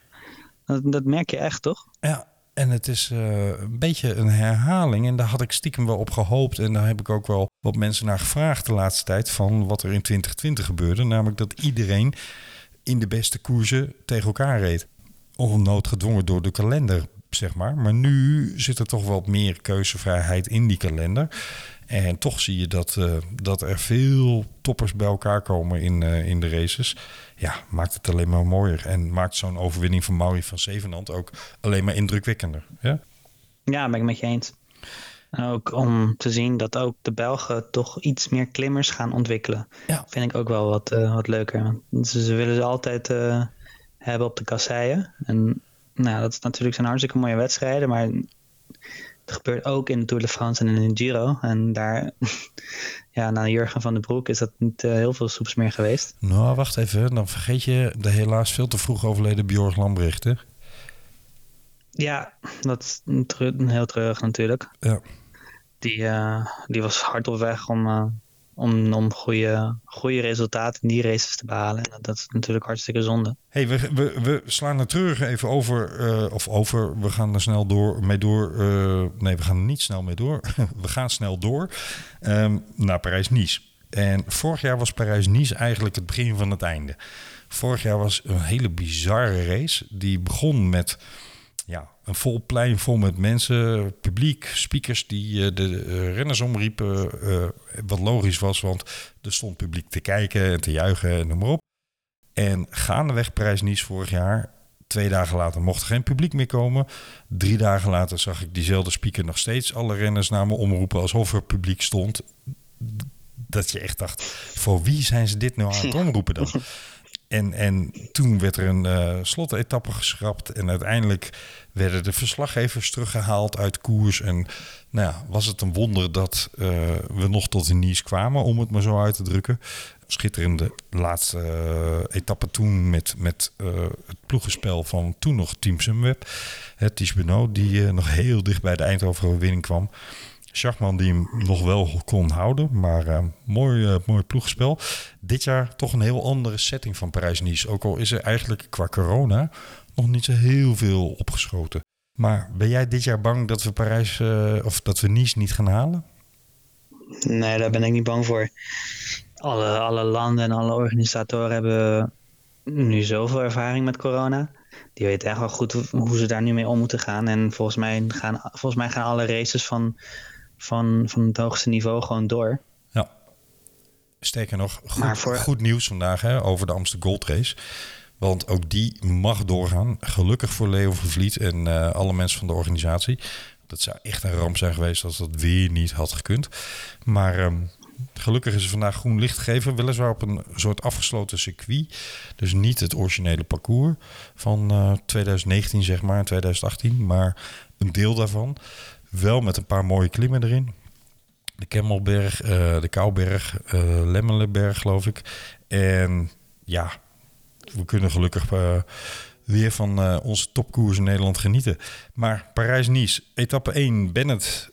Dat, dat merk je echt, toch? Ja, en het is uh, een beetje een herhaling. En daar had ik stiekem wel op gehoopt. En daar heb ik ook wel wat mensen naar gevraagd de laatste tijd. Van wat er in 2020 gebeurde. Namelijk dat iedereen in de beste koersen tegen elkaar reed. Onnoodgedwongen door de kalender, zeg maar. Maar nu zit er toch wat meer keuzevrijheid in die kalender. En toch zie je dat, uh, dat er veel toppers bij elkaar komen in, uh, in de races. Ja, maakt het alleen maar mooier. En maakt zo'n overwinning van Mauri van Zevenand ook alleen maar indrukwekkender. Ja, ja ben ik met je eens. En ook om te zien dat ook de Belgen toch iets meer klimmers gaan ontwikkelen. Ja. Vind ik ook wel wat, uh, wat leuker. Ze, ze willen ze altijd uh, hebben op de kasseien. En nou, dat is natuurlijk zijn hartstikke mooie wedstrijden. Maar het gebeurt ook in de Tour de France en in de Giro. En daar, *laughs* ja, na Jurgen van den Broek is dat niet uh, heel veel soeps meer geweest. Nou, wacht even. Dan vergeet je de helaas veel te vroeg overleden Bjorg Lambrecht, hè? Ja, dat is heel treurig natuurlijk. Ja. Die, uh, die was hard op weg om, uh, om, om goede, goede resultaten in die races te behalen. En dat is natuurlijk hartstikke zonde. hey, we, we, we slaan er terug even over, uh, of over, we gaan er snel door, mee door. nee, we gaan er niet snel mee door. *laughs* we gaan snel door um, naar Parijs-Nice. En vorig jaar was Parijs-Nice eigenlijk het begin van het einde. Vorig jaar was een hele bizarre race. Die begon met ja, een vol plein vol met mensen, publiek, speakers die uh, de uh, renners omriepen. Uh, wat logisch was, want er stond publiek te kijken en te juichen en noem maar op. En gaandeweg Parijs-Nice vorig jaar, twee dagen later mocht er geen publiek meer komen. Drie dagen later zag ik diezelfde speaker nog steeds alle renners naar me omroepen alsof er publiek stond. Dat je echt dacht, voor wie zijn ze dit nou aan het omroepen dan? *laughs* En, en toen werd er een uh, slotetappe geschrapt. En uiteindelijk werden de verslaggevers teruggehaald uit koers. En nou ja, was het een wonder dat uh, we nog tot in Nice kwamen, om het maar zo uit te drukken. Schitterende laatste uh, etappe toen met, met het ploegenspel van toen nog Team Sunweb. Het Ties Benoot, die nog heel dicht bij de Eindhoven-winning kwam. Schachman die hem nog wel kon houden. Maar uh, mooi, uh, mooi ploegspel. Dit jaar toch een heel andere setting van Parijs-Nice. Ook al is er eigenlijk qua corona nog niet zo heel veel opgeschoten. Maar ben jij dit jaar bang dat we Parijs uh, of dat we Nice niet gaan halen? Nee, daar ben ik niet bang voor. Alle, alle landen en alle organisatoren hebben nu zoveel ervaring met corona. Die weten echt wel goed hoe ze daar nu mee om moeten gaan. En volgens mij gaan, volgens mij gaan alle races van van, van het hoogste niveau gewoon door. Ja. Sterker nog, goed, voor... goed nieuws vandaag hè, over de Amsterdam Gold Race. Want ook die mag doorgaan. Gelukkig voor Leo Vervliet en uh, alle mensen van de organisatie. Dat zou echt een ramp zijn geweest als dat weer niet had gekund. Maar um, gelukkig is er vandaag groen licht gegeven. Weliswaar op een soort afgesloten circuit. Dus niet het originele parcours van uh, 2019, zeg maar, 2018. Maar een deel daarvan. Wel met een paar mooie klimmen erin. De Kemmelberg, uh, de Kouberg, uh, Lemmelenberg geloof ik. En ja, we kunnen gelukkig uh, weer van onze topkoers in Nederland genieten. Maar Parijs-Nice, etappe 1, Bennett.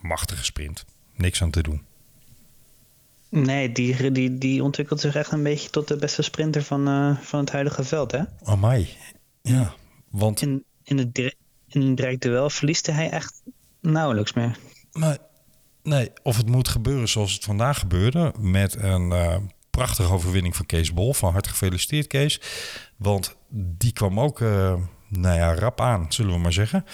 Machtige sprint. Niks aan te doen. Nee, die, die, die ontwikkelt zich echt een beetje tot de beste sprinter van, van het huidige veld, hè? Amai. Ja, want... In, in het direct duel verliest hij echt nauwelijks meer. Nee, nee, of het moet gebeuren zoals het vandaag gebeurde. Met een uh, prachtige overwinning van Kees Bol. Van harte gefeliciteerd Kees. Want die kwam ook, uh, nou ja, rap aan, zullen we maar zeggen.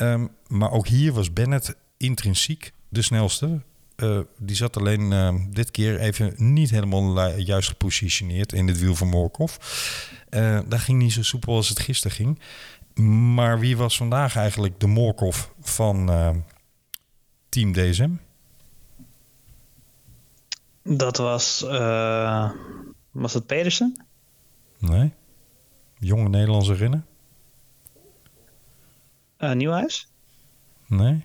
Um, maar ook hier was Bennett intrinsiek de snelste. Uh, die zat alleen uh, dit keer even niet helemaal juist gepositioneerd in het wiel van Morkov. Uh, dat ging niet zo soepel als het gisteren ging. Maar wie was vandaag eigenlijk de Morkov van uh, Team DSM? Dat was, uh, was het Pedersen? Nee. Jonge Nederlandse renner? Uh, Nieuwhuis? Nee.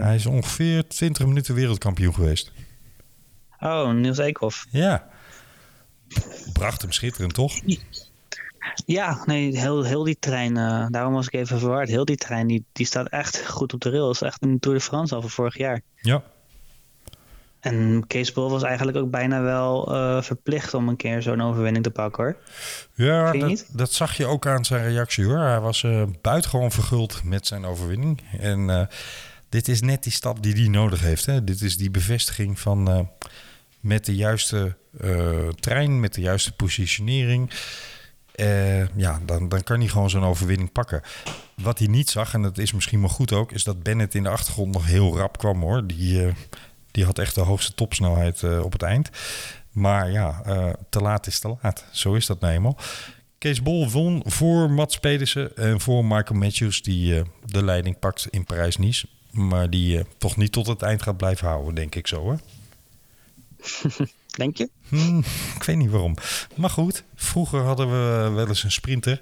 Hij is ongeveer 20 minuten wereldkampioen geweest. Oh, Niels Eekhoff. Ja. Bracht hem schitterend, toch? Ja, nee, heel, heel die trein, uh, daarom was ik even verward. Heel die trein, die, die staat echt goed op de rails. Echt een Tour de France al van vorig jaar. Ja. En Kees Bol was eigenlijk ook bijna wel uh, verplicht om een keer zo'n overwinning te pakken hoor. Ja, dat, dat, zag je ook aan zijn reactie hoor. Hij was uh, buitengewoon verguld met zijn overwinning. En uh, dit is net die stap die hij nodig heeft. Hè? Dit is die bevestiging van met de juiste trein, met de juiste positionering. Ja, dan, dan kan hij gewoon zo'n overwinning pakken. Wat hij niet zag, en dat is misschien wel goed ook, is dat Bennett in de achtergrond nog heel rap kwam hoor. Die die had echt de hoogste topsnelheid uh, op het eind. Maar ja, te laat is te laat. Zo is dat nou eenmaal. Kees Bol won voor Mats Pedersen en voor Michael Matthews... die de leiding pakt in Parijs-Nice. Maar die toch niet tot het eind gaat blijven houden, denk ik zo, hè? *laughs* Denk je? Hmm, ik weet niet waarom. Maar goed, vroeger hadden we wel eens een sprinter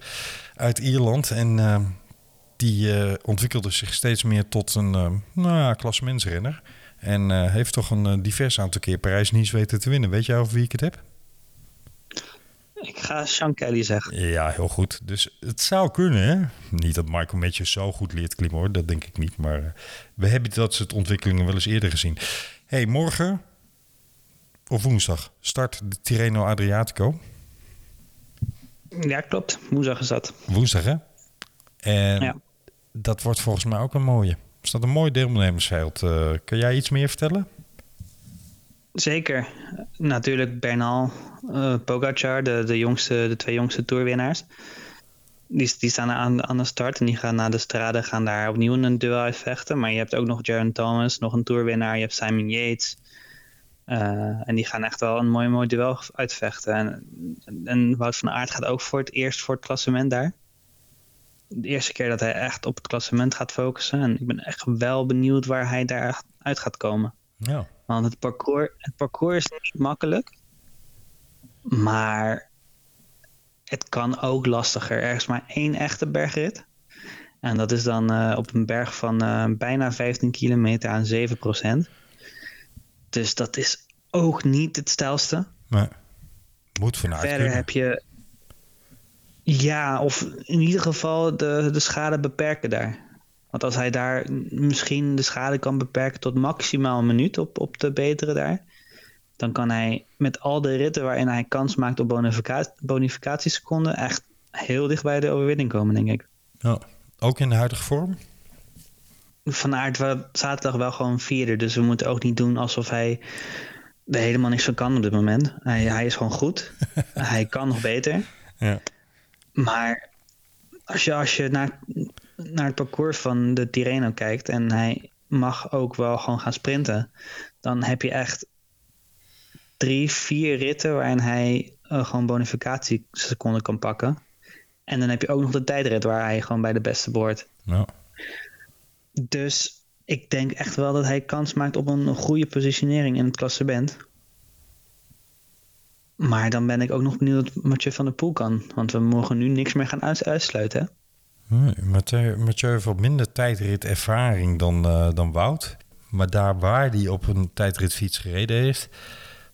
uit Ierland... en die ontwikkelde zich steeds meer tot een nou ja, klassementsrenner... En uh, heeft toch een uh, divers aantal keer Parijs-Nice weten te winnen. Weet jij over wie ik het heb? Ik ga Sean Kelly zeggen. Ja, heel goed. Dus het zou kunnen, hè? Niet dat Michael Matthews zo goed leert klimmen, hoor. Dat denk ik niet. Maar uh, we hebben dat soort ontwikkelingen wel eens eerder gezien. hey, morgen of woensdag start de Tirreno Adriatico. Ja, klopt. Woensdag is dat. Woensdag, hè? En ja. dat wordt volgens mij ook een mooie. Er staat een mooi deelnemersveld. Uh, kan jij iets meer vertellen? Zeker. Natuurlijk Bernal, uh, Pogacar, de, de, jongste, de twee jongste toerwinnaars. Die, die staan aan, aan de start en die gaan naar de strade, gaan daar opnieuw een duel uitvechten. Maar je hebt ook nog Jaron Thomas, nog een toerwinnaar. Je hebt Simon Yates. Uh, en die gaan echt wel een mooi, mooi duel uitvechten. En, en Wout van Aert gaat ook voor het eerst voor het klassement daar de eerste keer dat hij echt op het klassement gaat focussen. En ik ben echt wel benieuwd waar hij daar uit gaat komen. Ja. Want het parcours, het parcours is niet makkelijk. Maar het kan ook lastiger. Er is maar één echte bergrit. En dat is dan uh, op een berg van uh, bijna 15 kilometer aan 7 procent. Dus dat is ook niet het stijlste. Nee. Moet vanuit Verder kunnen. heb je ja, of in ieder geval de, de schade beperken daar. Want als hij daar misschien de schade kan beperken tot maximaal een minuut op, op de betere daar. Dan kan hij met al de ritten waarin hij kans maakt op bonificatie, bonificatieseconden echt heel dicht bij de overwinning komen, denk ik. Ja, ook in de huidige vorm? Van Aert was zaterdag wel gewoon vierde. Dus we moeten ook niet doen alsof hij er helemaal niks van kan op dit moment. Hij, hij is gewoon goed. *laughs* hij kan nog beter. Ja. Maar als je, als je naar, naar het parcours van de Tirreno kijkt en hij mag ook wel gewoon gaan sprinten, dan heb je echt drie, vier ritten waarin hij uh, gewoon bonificatieseconden kan pakken. En dan heb je ook nog de tijdrit waar hij gewoon bij de beste behoort. Ja. Dus ik denk echt wel dat hij kans maakt op een goede positionering in het klassement. Maar dan ben ik ook nog benieuwd wat Mathieu van der Poel kan. Want we mogen nu niks meer gaan uitsluiten. Hè? Nee, Mathieu, heeft wat minder tijdrit ervaring dan, uh, dan Wout. Maar daar waar hij op een tijdritfiets gereden heeft,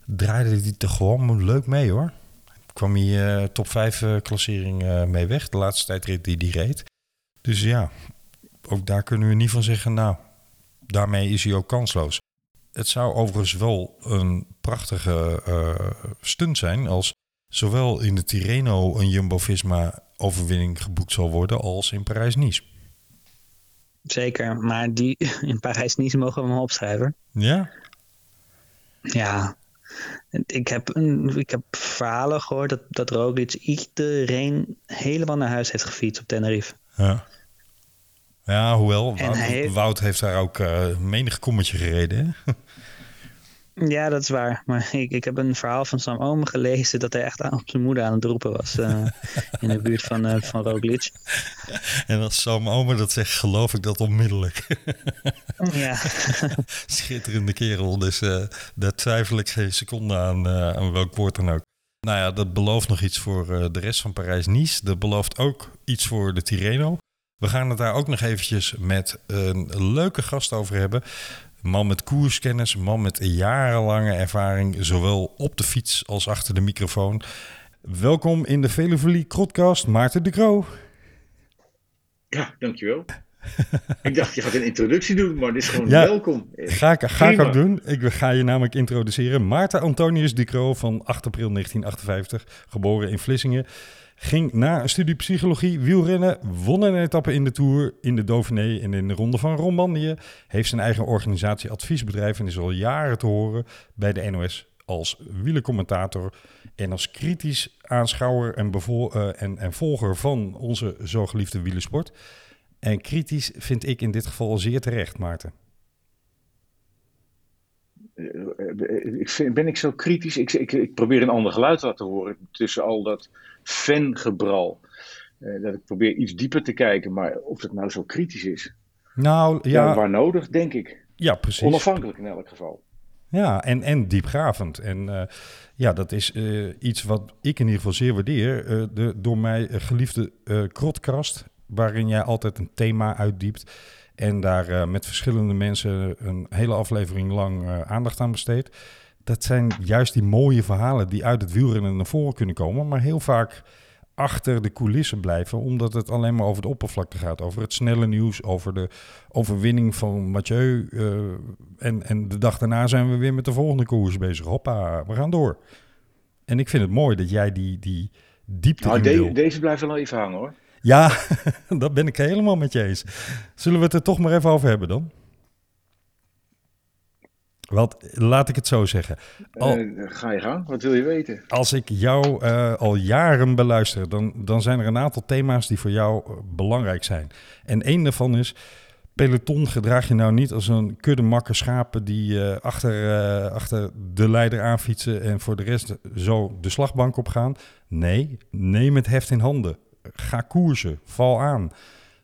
draaide hij er gewoon leuk mee hoor. Kwam hij uh, top 5 uh, klassering mee weg, de laatste tijdrit die hij reed. Dus ja, ook daar kunnen we niet van zeggen, nou, daarmee is hij ook kansloos. Het zou overigens wel een prachtige uh, stunt zijn als zowel in de Tirreno een Jumbo-Visma overwinning geboekt zal worden als in Parijs-Nice. Zeker, maar die in Parijs-Nice mogen we hem opschrijven. Ja? Ja, ik heb, ik heb verhalen gehoord dat, dat Roglic iedereen helemaal naar huis heeft gefietst op Tenerife. Ja. Ja, hoewel, Wout, heeft- Wout heeft daar ook uh, menig kommetje gereden. Hè? *laughs* Ja, dat is waar. Maar ik, ik heb een verhaal van Sam Omen gelezen dat hij echt aan, op zijn moeder aan het roepen was uh, in de buurt van, uh, van Roglic. *laughs* En als Sam Omen dat zegt, geloof ik dat onmiddellijk. ja. *laughs* Schitterende kerel, dus uh, daar twijfel ik geen seconde aan, aan welk woord dan ook. Nou ja, dat belooft nog iets voor de rest van Parijs-Nice. Dat belooft ook iets voor de Tirreno. We gaan het daar ook nog eventjes met een leuke gast over hebben. Man met koerskennis, een man met jarenlange ervaring, zowel op de fiets als achter de microfoon. Welkom in de Veluvelie Krotcast, Maarten de Croo. Ja, dankjewel. *laughs* ik dacht, je gaat een introductie doen, maar dit is gewoon welkom. Ga ik, ga ik ook doen. Ik ga je namelijk introduceren. Maarten Antonius de Croo van 8 april 1958, geboren in Vlissingen. Ging na een studie psychologie wielrennen, won een etappe in de Tour, in de Dauphiné en in de Ronde van Romandie. Heeft zijn eigen organisatie adviesbedrijf en is al jaren te horen bij de NOS als wielercommentator en als kritisch aanschouwer en, uh, en, en volger van onze zo geliefde wielersport. En kritisch vind ik in dit geval zeer terecht, Maarten. Ik vind, ben ik zo kritisch? Ik, ik, ik probeer een ander geluid te laten horen tussen al dat fangebral. Uh, dat ik probeer iets dieper te kijken, maar of het nou zo kritisch is. Nou ja. waar nodig, denk ik. Ja, precies. Onafhankelijk in elk geval. Ja, en, en diepgravend. En uh, ja, dat is uh, iets wat ik in ieder geval zeer waardeer. de door mij geliefde Krotkast, waarin jij altijd een thema uitdiept. En daar met verschillende mensen een hele aflevering lang aandacht aan besteedt dat zijn juist die mooie verhalen die uit het wielrennen naar voren kunnen komen, maar heel vaak achter de coulissen blijven, omdat het alleen maar over de oppervlakte gaat. Over het snelle nieuws, over de overwinning van Mathieu. Uh, en, en de dag daarna zijn we weer met de volgende koers bezig. Hoppa, we gaan door. En ik vind het mooi dat jij die, die diepte nou, de, Deze blijft wel even hangen hoor. Ja, *laughs* dat ben ik helemaal met je eens. Zullen we het er toch maar even over hebben dan? Want laat ik het zo zeggen. Al, uh, ga je gaan? Wat wil je weten? Als ik jou uh, al jaren beluister, dan, dan zijn er een aantal thema's die voor jou uh, belangrijk zijn. En één daarvan is, peloton gedraag je nou niet als een kudde makke schapen die achter, achter de leider aanfietsen en voor de rest zo de slagbank op gaan. Nee, neem het heft in handen. Ga koersen, val aan.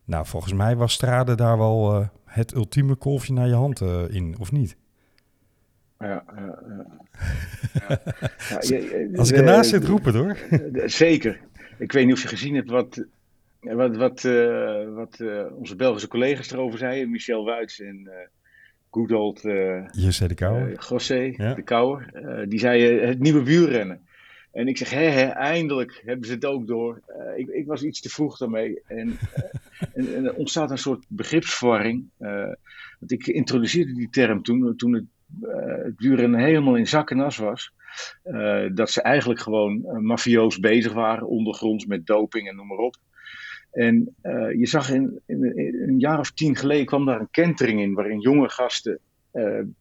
Nou, volgens mij was Strade daar wel het ultieme kolfje naar je hand in, of niet? Ja, ja, ja. *laughs* Als ik ernaast zit, roepen hoor. Zeker. Ik weet niet of je gezien hebt wat, wat, wat, uh, wat onze Belgische collega's erover zeiden. Michel Wuits en uh, good old José de Kouwer. José de Kouwer. die zeiden het nieuwe wielrennen. En ik zeg, hè, hè, eindelijk hebben ze het ook door. ik, ik was iets te vroeg daarmee. En, en, en, er ontstaat een soort begripsverwarring. want ik introduceerde die term toen, toen het het wielrennen helemaal in zak en as was. Dat ze eigenlijk gewoon mafioos bezig waren, ondergronds met doping en noem maar op. En je zag in, in, in, een jaar of tien geleden kwam daar een kentering in, waarin jonge gasten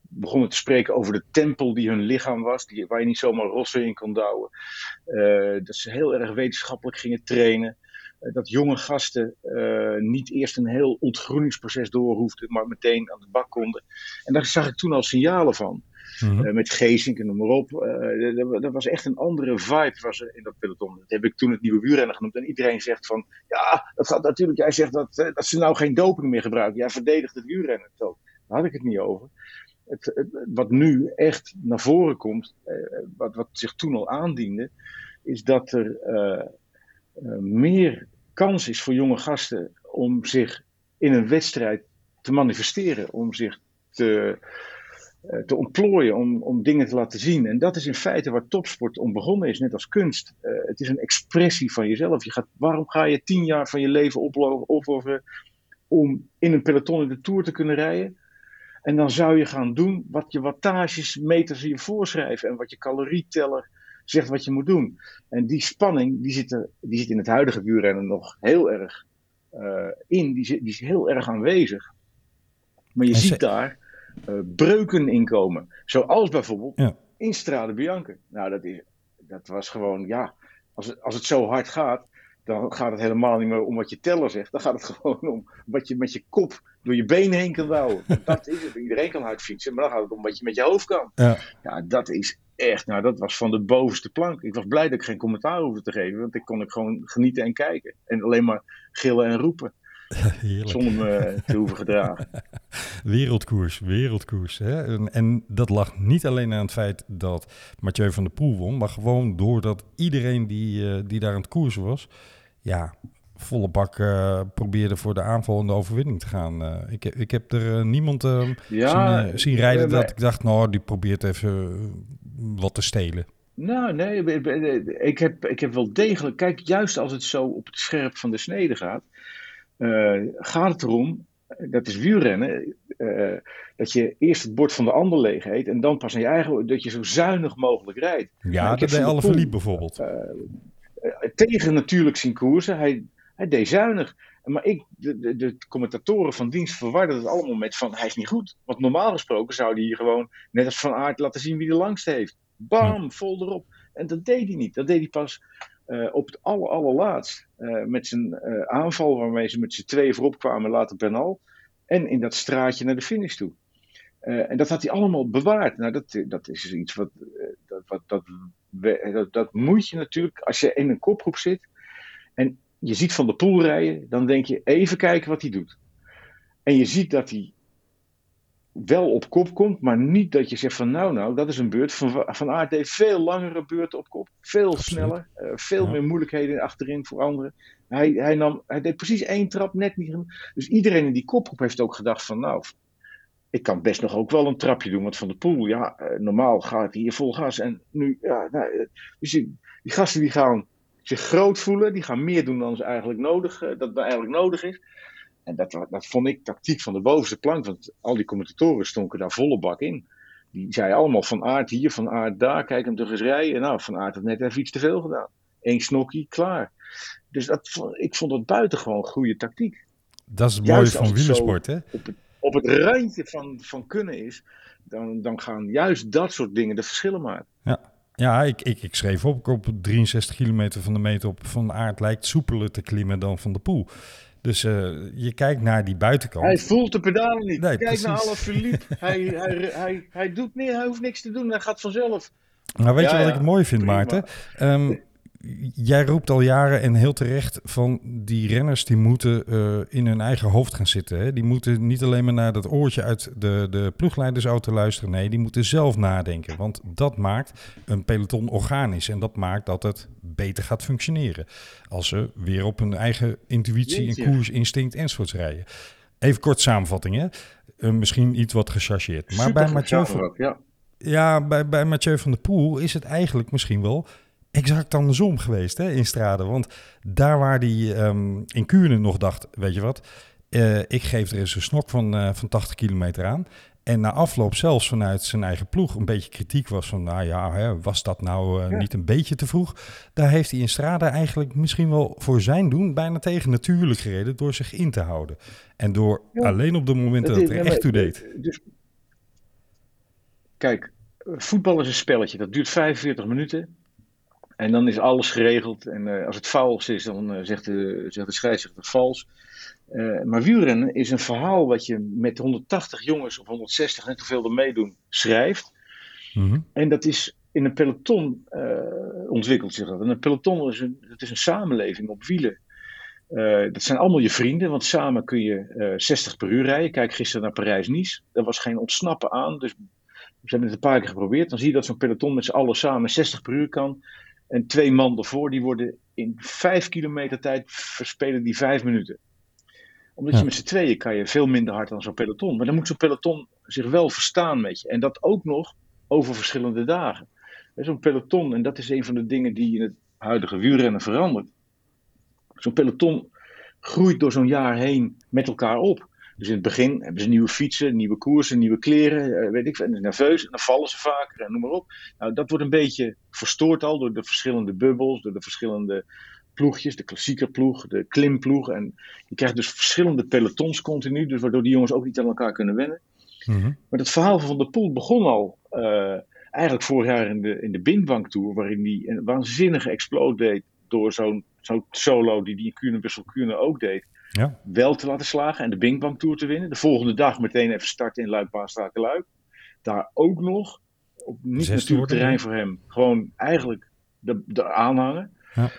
begonnen te spreken over de tempel die hun lichaam was, die, waar je niet zomaar rossen in kon douwen. dat ze heel erg wetenschappelijk gingen trainen. Eh, dat jonge gasten niet eerst een heel ontgroeningsproces door hoefden, maar meteen aan de bak konden. En daar zag ik toen al signalen van. Mm -hmm. uh, met Geesink en noem maar op. Dat was echt een andere vibe was er in dat peloton. Dat heb ik toen het nieuwe wielrennen genoemd. En iedereen zegt van, ja, dat gaat natuurlijk. Jij zegt dat, dat ze nou geen doping meer gebruiken. Jij verdedigt het wielrennen. Daar had ik het niet over. Het, wat nu echt naar voren komt, wat, wat zich toen al aandiende, is dat er meer kans is voor jonge gasten om zich in een wedstrijd te manifesteren, om zich te, te ontplooien, om, om dingen te laten zien. En dat is in feite waar topsport om begonnen is, net als kunst. Het is een expressie van jezelf. Je gaat, waarom ga je tien jaar van je leven opofferen om in een peloton in de Tour te kunnen rijden? En dan zou je gaan doen wat je wattages meters je voorschrijven en wat je calorieteller zegt wat je moet doen. En die spanning, die zit, er, die zit in het huidige wielrennen nog heel erg uh, in. Die, zit, die is heel erg aanwezig. Maar je en ziet daar uh, breuken in komen. Zoals bijvoorbeeld ja. in Strade Bianca. Nou, dat, is, dat was gewoon, ja, als het, als het zo hard gaat, dan gaat het helemaal niet meer om wat je teller zegt. Dan gaat het *laughs* gewoon om wat je met je kop door je benen heen kan douwen. Dat is het. Iedereen kan hard fietsen, maar dan gaat het om wat je met je hoofd kan. Ja. Ja, dat is echt, nou dat was van de bovenste plank. Ik was blij dat ik geen commentaar hoefde te geven, want ik kon ik gewoon genieten en kijken. En alleen maar gillen en roepen, *laughs* Heerlijk. zonder me te hoeven gedragen. *laughs* Wereldkoers, wereldkoers. Hè? En, en dat lag niet alleen aan het feit dat Mathieu van der Poel won, maar gewoon doordat iedereen die, eh, die daar aan het koersen was, ja, volle bak eh, probeerde voor de aanval en de overwinning te gaan. Eh, ik, heb- ik heb er eh, niemand Ja, zien, zien rijden dat ik dacht, nou, die probeert even wat te stelen. Nou, nee, ik- heb, ik heb wel degelijk. Kijk, juist als het zo op het scherp van de snede gaat, gaat het erom, dat is wielrennen, dat je eerst het bord van de ander leeg eet en dan pas aan je eigen, dat je zo zuinig mogelijk rijdt. Ja, ik dat deed der alle verliep bijvoorbeeld. Tegen natuurlijk zien koersen, hij, hij deed zuinig. Maar ik, de, de, de commentatoren van dienst verwarden het allemaal met van hij is niet goed. Want normaal gesproken zou hij hier gewoon, net als Van Aert, laten zien wie de langste heeft. Bam, vol erop. En dat deed hij niet. Dat deed hij pas eh, op het aller, allerlaatst. eh, met zijn eh, aanval waarmee ze met z'n tweeën voorop kwamen, later Bernal. En in dat straatje naar de finish toe. En dat had hij allemaal bewaard. Nou, dat, dat is dus iets wat. dat, wat dat, dat moet je natuurlijk. Als je in een kopgroep zit. en je ziet van de poel rijden. dan denk je even kijken wat hij doet. En je ziet dat hij wel op kop komt, maar niet dat je zegt van nou nou, dat is een beurt. Van, van Aert deed veel langere beurten op kop. Veel sneller. eh, veel Ja. meer moeilijkheden achterin voor anderen. Hij, hij, nam, hij deed precies één trap, net niet. Dus iedereen in die kopgroep heeft ook gedacht van nou, ik kan best nog ook wel een trapje doen. Want van de poel, ja, eh, normaal gaat hij hier vol gas. En nu, ja, nou, eh, dus die, die gasten die gaan zich groot voelen. Die gaan meer doen dan ze eigenlijk nodig, eh, dat eigenlijk nodig is. En dat, dat vond ik tactiek van de bovenste plank. Want al die commentatoren stonken daar volle bak in. Die zeiden allemaal van aard hier, van aard daar. Kijk hem toch eens rijden. En nou, van aard had net even iets te veel gedaan. Eén snokkie, klaar. Dus dat, ik vond dat buitengewoon goede tactiek. Dat is het Juist mooie als van wielersport, hè? Op het, op het randje van, van kunnen is. Dan, dan gaan juist dat soort dingen de verschillen maken. Ja, ik, ik, ik schreef op, op 63 kilometer van de meter op Van Aert lijkt soepeler te klimmen dan Van de Poel. Dus eh, je kijkt naar die buitenkant. Hij voelt de pedalen niet. Nee, Kijk naar precies. alle Philippe. *laughs* hij, hij, hij, hij, doet niet, hij hoeft niks te doen. Hij gaat vanzelf. Nou, weet Ja, je wat ja, ik mooi vind, prima. Maarten? Ehm, jij roept al jaren en heel terecht van die renners die moeten eh, in hun eigen hoofd gaan zitten. Hè? Die moeten niet alleen maar naar dat oortje uit de, de ploegleidersauto luisteren. Nee, die moeten zelf nadenken. Want dat maakt een peloton organisch. En dat maakt dat het beter gaat functioneren. Als ze weer op hun eigen intuïtie en koers, instinct enzovoorts rijden. Even kort samenvatting, hè? Eh, misschien iets wat gechargeerd. Maar bij Mathieu van, Ja. ja, bij, bij Mathieu van der Poel is het eigenlijk misschien wel exact andersom geweest hè, in Strade. Want daar waar hij ehm, in Kuurne nog dacht, weet je wat, eh, ik geef er eens een snok van, eh, van 80 kilometer aan. En na afloop zelfs vanuit zijn eigen ploeg een beetje kritiek was van, nou ja, hè, was dat nou eh, Ja. niet een beetje te vroeg? Daar heeft hij in Strade eigenlijk misschien wel voor zijn doen bijna tegen natuurlijk gereden door zich in te houden. En door Ja. alleen op de momenten dat het er echt toe deed. Dus, kijk, voetbal is een spelletje. Dat duurt 45 minuten. En dan is alles geregeld. En eh, als het vals is, dan eh, zegt, de, zegt de scheidsrechter vals. Eh, maar wielrennen is een verhaal wat je met 180 jongens of 160, net hoeveel er meedoen, schrijft. Mhm. En dat is in een peloton ontwikkelt zich dat. En een peloton is een, is een samenleving op wielen. Dat zijn allemaal je vrienden, want samen kun je eh 60 per uur rijden. Kijk gisteren naar Parijs-Nice. Daar was geen ontsnappen aan. Dus we hebben het een paar keer geprobeerd. Dan zie je dat zo'n peloton met z'n allen samen 60 per uur kan. En twee man ervoor, die worden in 5 kilometer tijd verspelen die 5 minuten. Omdat Ja. je met z'n tweeën kan je veel minder hard dan zo'n peloton. Maar dan moet zo'n peloton zich wel verstaan met je. En dat ook nog over verschillende dagen. Zo'n peloton, en dat is een van de dingen die in het huidige wielrennen verandert. Zo'n peloton groeit door zo'n jaar heen met elkaar op. Dus in het begin hebben ze nieuwe fietsen, nieuwe koersen, nieuwe kleren, eh, weet ik veel. En dan nerveus en dan vallen ze vaker en noem maar op. Nou, dat wordt een beetje verstoord al door de verschillende bubbels, door de verschillende ploegjes. De klassieke ploeg, de klimploeg. En je krijgt dus verschillende pelotons continu, dus waardoor die jongens ook niet aan elkaar kunnen wennen. Mhm. Maar het verhaal van der Poel begon al eh, eigenlijk vorig jaar in de, in de Bindbank Tour, waarin hij een waanzinnige explode deed door zo'n zo'n solo die die in Kuurne ook deed. Ja. wel te laten slagen en de Bing Bang Tour te winnen. De volgende dag meteen even starten in Luik, Baasstraat, Luik. Daar ook nog op niet Zesde natuurlijk terrein voor hem. Gewoon eigenlijk de, de aanhangen. Ja.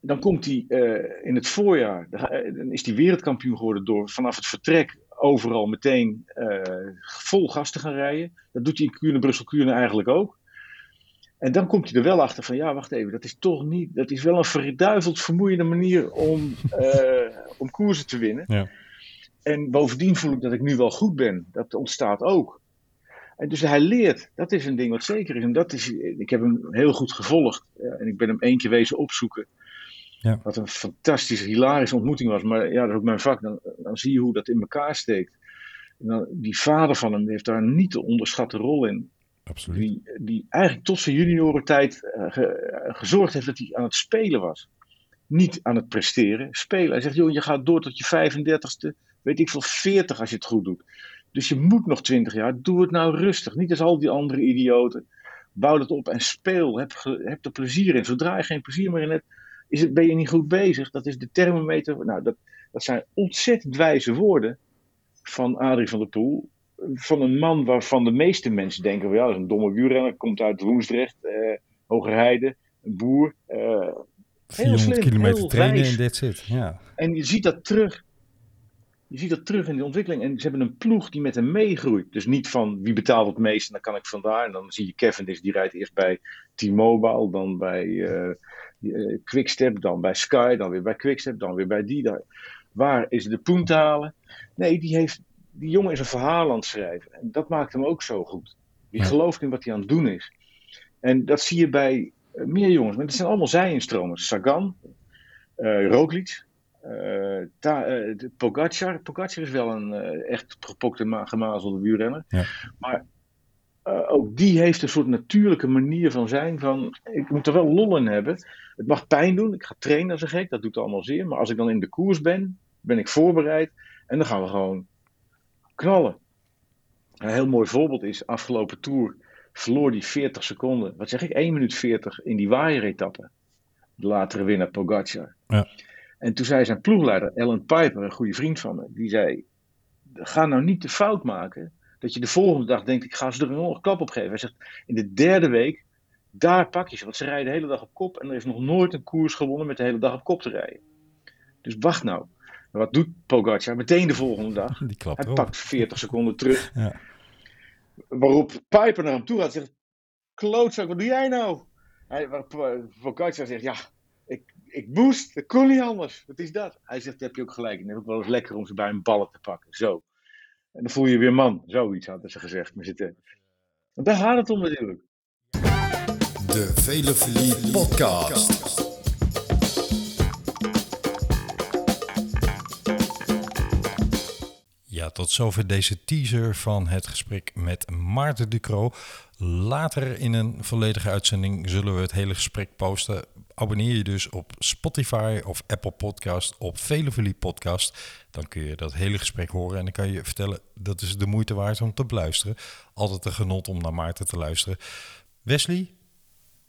Dan komt hij eh, in het voorjaar, dan eh, dan is hij wereldkampioen geworden door vanaf het vertrek overal meteen eh, vol gas te gaan rijden. Dat doet hij in Kuurne, Brussel, Kuurne eigenlijk ook. En dan komt hij er wel achter van, ja, wacht even, dat is toch niet, dat is wel een verduiveld vermoeiende manier om, *laughs* eh, om koersen te winnen. Ja. En bovendien voel ik dat ik nu wel goed ben. Dat ontstaat ook. En dus hij leert. Dat is een ding wat zeker is. En dat is, ik heb hem heel goed gevolgd. eh, en ik ben hem één keer wezen opzoeken. Ja. Wat een fantastische, hilarische ontmoeting was. Maar ja, dat is ook mijn vak. Dan, dan zie je hoe dat in elkaar steekt. En dan, die vader van hem heeft daar een niet te onderschatte rol in. Absoluut. Die, die eigenlijk tot zijn juniorentijd eh, ge- eh, gezorgd heeft dat hij aan het spelen was. Niet aan het presteren, spelen. Hij zegt, joh, je gaat door tot je 35ste, weet ik veel, 40 als je het goed doet. Dus je moet nog 20 jaar, doe het nou rustig. Niet als al die andere idioten. Bouw dat op en speel. Heb, ge- er plezier in. Zodra je geen plezier meer in hebt, is het, ben je niet goed bezig. Dat is de thermometer. Nou, dat, dat zijn ontzettend wijze woorden van Adrie van der Poel van een man waarvan de meeste mensen denken: van, ja, dat is een domme wielrenner, komt uit Woensdrecht, eh Hogerheide, een boer. eh, 400 slim, kilometer heel trainen en that's it. Ja. en je ziet dat terug. Je ziet dat terug in de ontwikkeling. En ze hebben een ploeg die met hem meegroeit. Dus niet van wie betaalt het meest en dan kan ik vandaar. En dan zie je Cavendish, die rijdt eerst bij T-Mobile, dan bij die, eh, Quickstep, dan bij Sky, dan weer bij Quickstep, dan weer bij die. Daar. Waar is de poen te halen? Nee, die, heeft, die jongen is een verhaal aan het schrijven. En dat maakt hem ook zo goed. Die Ja. gelooft in wat hij aan het doen is. En dat zie je bij eh, meer jongens. Maar het zijn allemaal zij-instromers. Sagan, eh Roglic, eh, Ta- Pogacar. Pogacar is wel een echt gepokte, ma- gemazelde wielrenner. Ja. Maar ook die heeft een soort natuurlijke manier van zijn. Van, ik moet er wel lol in hebben. Het mag pijn doen. Ik ga trainen als een gek. Dat doet allemaal zeer. Maar als ik dan in de koers ben, ben ik voorbereid. En dan gaan we gewoon knallen. Een heel mooi voorbeeld is afgelopen Tour. Verloor die 40 seconden. Wat zeg ik? 1 minuut 40 in die waaieretappe. De latere winnaar Pogacar. Ja. En toen zei zijn ploegleider, Ellen Piper, een goede vriend van me, die zei: Ga nou niet de fout maken dat je de volgende dag denkt: Ik ga ze er een klap op geven. Hij zegt: In de derde week, daar pak je ze. Want ze rijden de hele dag op kop en er is nog nooit een koers gewonnen met de hele dag op kop te rijden. Dus wacht nou. Wat doet Pogacar? Meteen de volgende dag. *laughs* Die klapt Hij pakt 40 seconden terug. Ja. Waarop Piper naar hem toe gaat en zegt: Klootzak, wat doe jij nou? Hij, waarop Pogacar zegt: Ja, ik, ik moest, dat kon niet anders. Wat is dat? Hij zegt: heb je ook gelijk. En het is ook wel eens lekker om ze bij een ballen te pakken. Zo. En dan voel je je weer man. Zoiets hadden ze gezegd. Maar zitten. Want daar gaat het om natuurlijk. De Velofilie Podcast. Tot zover deze teaser van het gesprek met Maarten Ducro. Later in een volledige uitzending zullen we het hele gesprek posten. Abonneer je dus op Spotify of Apple Podcast op Velofilie Podcast. Dan kun je dat hele gesprek horen en dan kan je vertellen dat is de moeite waard om te beluisteren. Altijd een genot om naar Maarten te luisteren. Wesley,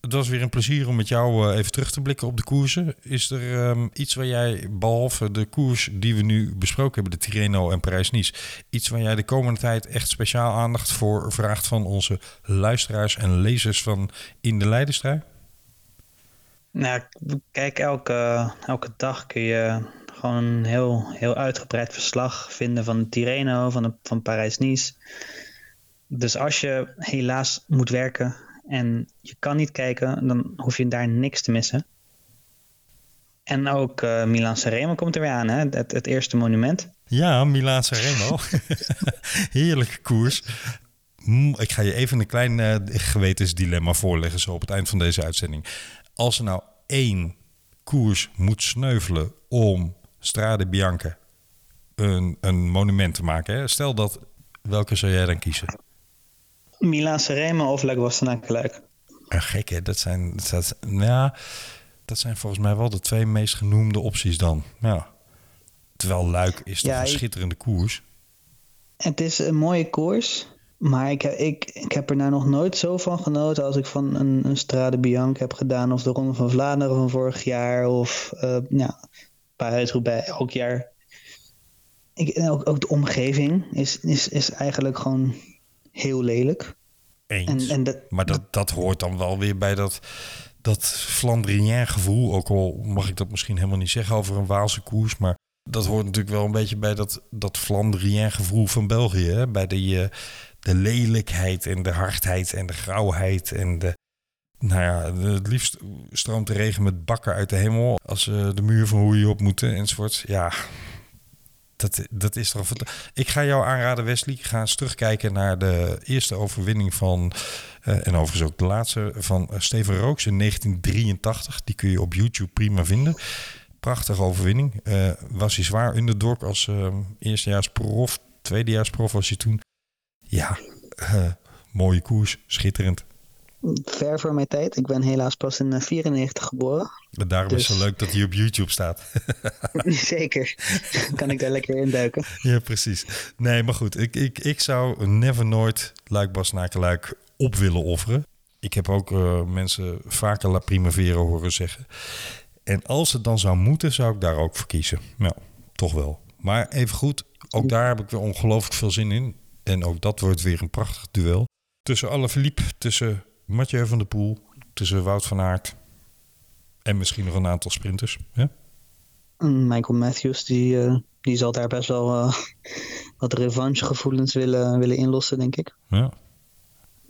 het was weer een plezier om met jou eh, even terug te blikken op de koersen. Is er ehm, iets waar jij, behalve de koers die we nu besproken hebben, de Tirreno en Parijs-Nice, iets waar jij de komende tijd echt speciaal aandacht voor vraagt van onze luisteraars en lezers van In de Leidenstrui? Nou, kijk, elke, elke dag kun je gewoon een heel, heel uitgebreid verslag vinden van de Tirreno, van, de, van Parijs-Nice. Dus als je helaas moet werken en je kan niet kijken, dan hoef je daar niks te missen. En ook eh Milan Sanremo komt er weer aan, hè? Het, het eerste monument. Ja, Milaan Sanremo. *laughs* Heerlijke koers. Mm, Ik ga je even een klein eh, gewetensdilemma voorleggen zo op het eind van deze uitzending. Als er nou één koers moet sneuvelen om Strade Bianca een, een monument te maken. Hè? Stel dat, welke zou jij dan kiezen? Milan Sanremo of Lagos Luik. En gek hè, dat zijn, dat, zijn- ja, dat zijn volgens mij wel de twee meest genoemde opties dan. Ja. Terwijl Luik is toch Ja, een schitterende koers. Het is een mooie koers. Maar ik, ik, ik heb er nou nog nooit zo van genoten als ik van een, een Strade Bianca heb gedaan. Of de Ronde van Vlaanderen van vorig jaar. Of eh, ja, Parijs-Roubaix elk jaar. Ik, ook, ook de omgeving is, is, is eigenlijk gewoon heel lelijk. Eens. En, en dat, maar dat, dat hoort dan wel weer bij dat, dat Flandrien gevoel. Ook al mag ik dat misschien helemaal niet zeggen over een Waalse koers. Maar dat hoort natuurlijk wel een beetje bij dat, dat Flandrien gevoel van België. Hè? Bij die, eh, de lelijkheid en de hardheid en de grauwheid en de... Nou ja, het liefst stroomt de regen met bakken uit de hemel als ze de muur van hoe je op moeten enzovoort. Ja, dat, dat is toch. Ik ga jou aanraden, Wesley. Ga eens terugkijken naar de eerste overwinning van. Uh, en overigens ook de laatste van uh, Steven Rooks in 1983. Die kun je op YouTube prima vinden. Prachtige overwinning. Uh, was hij zwaar underdog als eerstejaars prof. Tweedejaars prof was hij toen. Ja, mooie koers. Schitterend. Ver voor mijn tijd. Ik ben helaas pas in 94 geboren. Maar daarom dus... is het zo leuk dat hij op YouTube staat. *laughs* Zeker. *laughs* kan ik daar lekker in duiken. Ja, precies. Nee, maar goed. Ik, ik, ik zou never nooit Luik Bas op willen offeren. Ik heb ook uh, mensen vaker La Primavera horen zeggen. En als het dan zou moeten, zou ik daar ook voor kiezen. Nou, toch wel. Maar even goed, ook daar heb ik weer ongelooflijk veel zin in. En ook dat wordt weer een prachtig duel. Tussen alle Philippe, tussen Mathieu van der Poel, tussen Wout van Aert en misschien nog een aantal sprinters. Ja? Michael Matthews, die, uh, die zal daar best wel uh, *laughs* wat revanchegevoelens willen, willen inlossen, denk ik. Ja.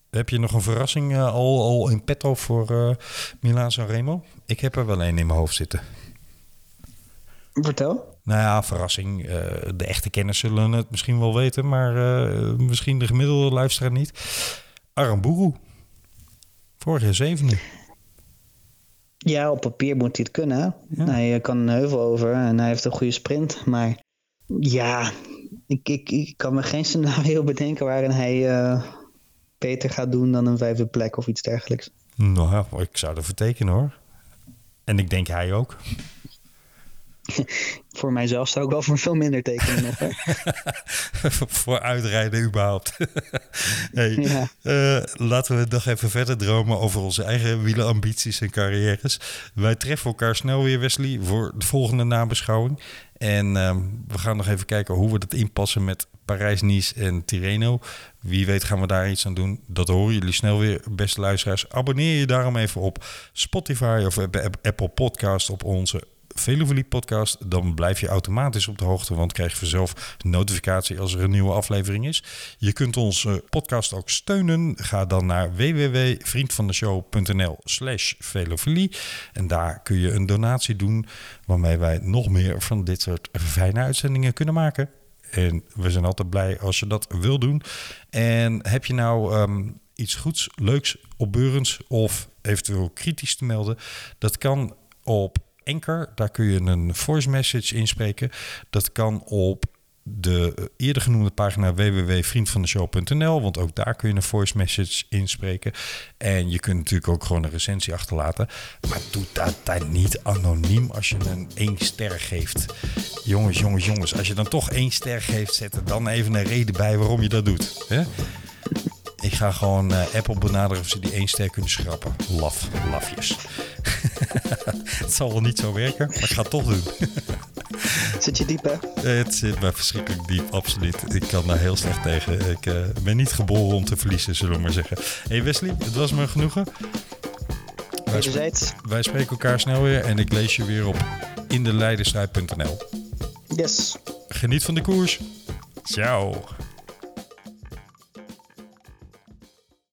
Heb je nog een verrassing uh, al, al in petto voor uh, Milaan Remo? Ik heb er wel één in mijn hoofd zitten. Vertel. Nou ja, verrassing. de echte kenners zullen het misschien wel weten, maar misschien de gemiddelde luisteraar niet. Aramburu. Vorig jaar zevende. Ja, op papier moet hij het kunnen. Ja. Hij kan een heuvel over en hij heeft een goede sprint. Maar ja, ik, ik, ik kan me geen scenario *laughs* bedenken waarin hij uh, beter gaat doen dan een vijfde plek of iets dergelijks. Nou, ik zou ervoor tekenen hoor. En ik denk hij ook. *laughs* voor mijzelf zou ik wel voor veel minder tekenen nog. *laughs* voor uitrijden überhaupt. *laughs* hey, ja. uh, laten we nog even verder dromen over onze eigen wielenambities en carrières. Wij treffen elkaar snel weer, Wesley, voor de volgende nabeschouwing. En uh, we gaan nog even kijken hoe we dat inpassen met Parijs-Nice en Tirreno. Wie weet gaan we daar iets aan doen. Dat horen jullie snel weer, beste luisteraars. Abonneer je daarom even op Spotify of Apple Podcast op onze Veluwe podcast, dan blijf je automatisch op de hoogte, want krijg je vanzelf notificatie als er een nieuwe aflevering is. Je kunt onze podcast ook steunen. Ga dan naar www.vriendvandeshow.nl slash en daar kun je een donatie doen waarmee wij nog meer van dit soort fijne uitzendingen kunnen maken. En we zijn altijd blij als je dat wil doen. En heb je nou um, iets goeds, leuks, opbeurends of eventueel kritisch te melden? Dat kan op Anchor. Daar kun je een voice message inspreken. Dat kan op de eerder genoemde pagina www.vriendvandeshow.nl. Want ook daar kun je een voice message inspreken. En je kunt natuurlijk ook gewoon een recensie achterlaten. Maar doe dat dan niet anoniem als je een één ster geeft. Jongens, jongens, jongens. Als je dan toch één ster geeft, zet er dan even een reden bij waarom je dat doet. Ik ga gewoon uh, Apple benaderen of ze die één ster kunnen schrappen. Laf, lafjes. *laughs* het zal wel niet zo werken, maar ik ga het toch doen. *laughs* zit je diep, hè? Het zit mij verschrikkelijk diep, absoluut. Ik kan daar heel slecht tegen. Ik uh, ben niet geboren om te verliezen, zullen we maar zeggen. hey Wesley, het was me genoegen. Wij, sp wij spreken elkaar snel weer en ik lees je weer op indeleidenstrijd.nl. Yes. Geniet van de koers. Ciao.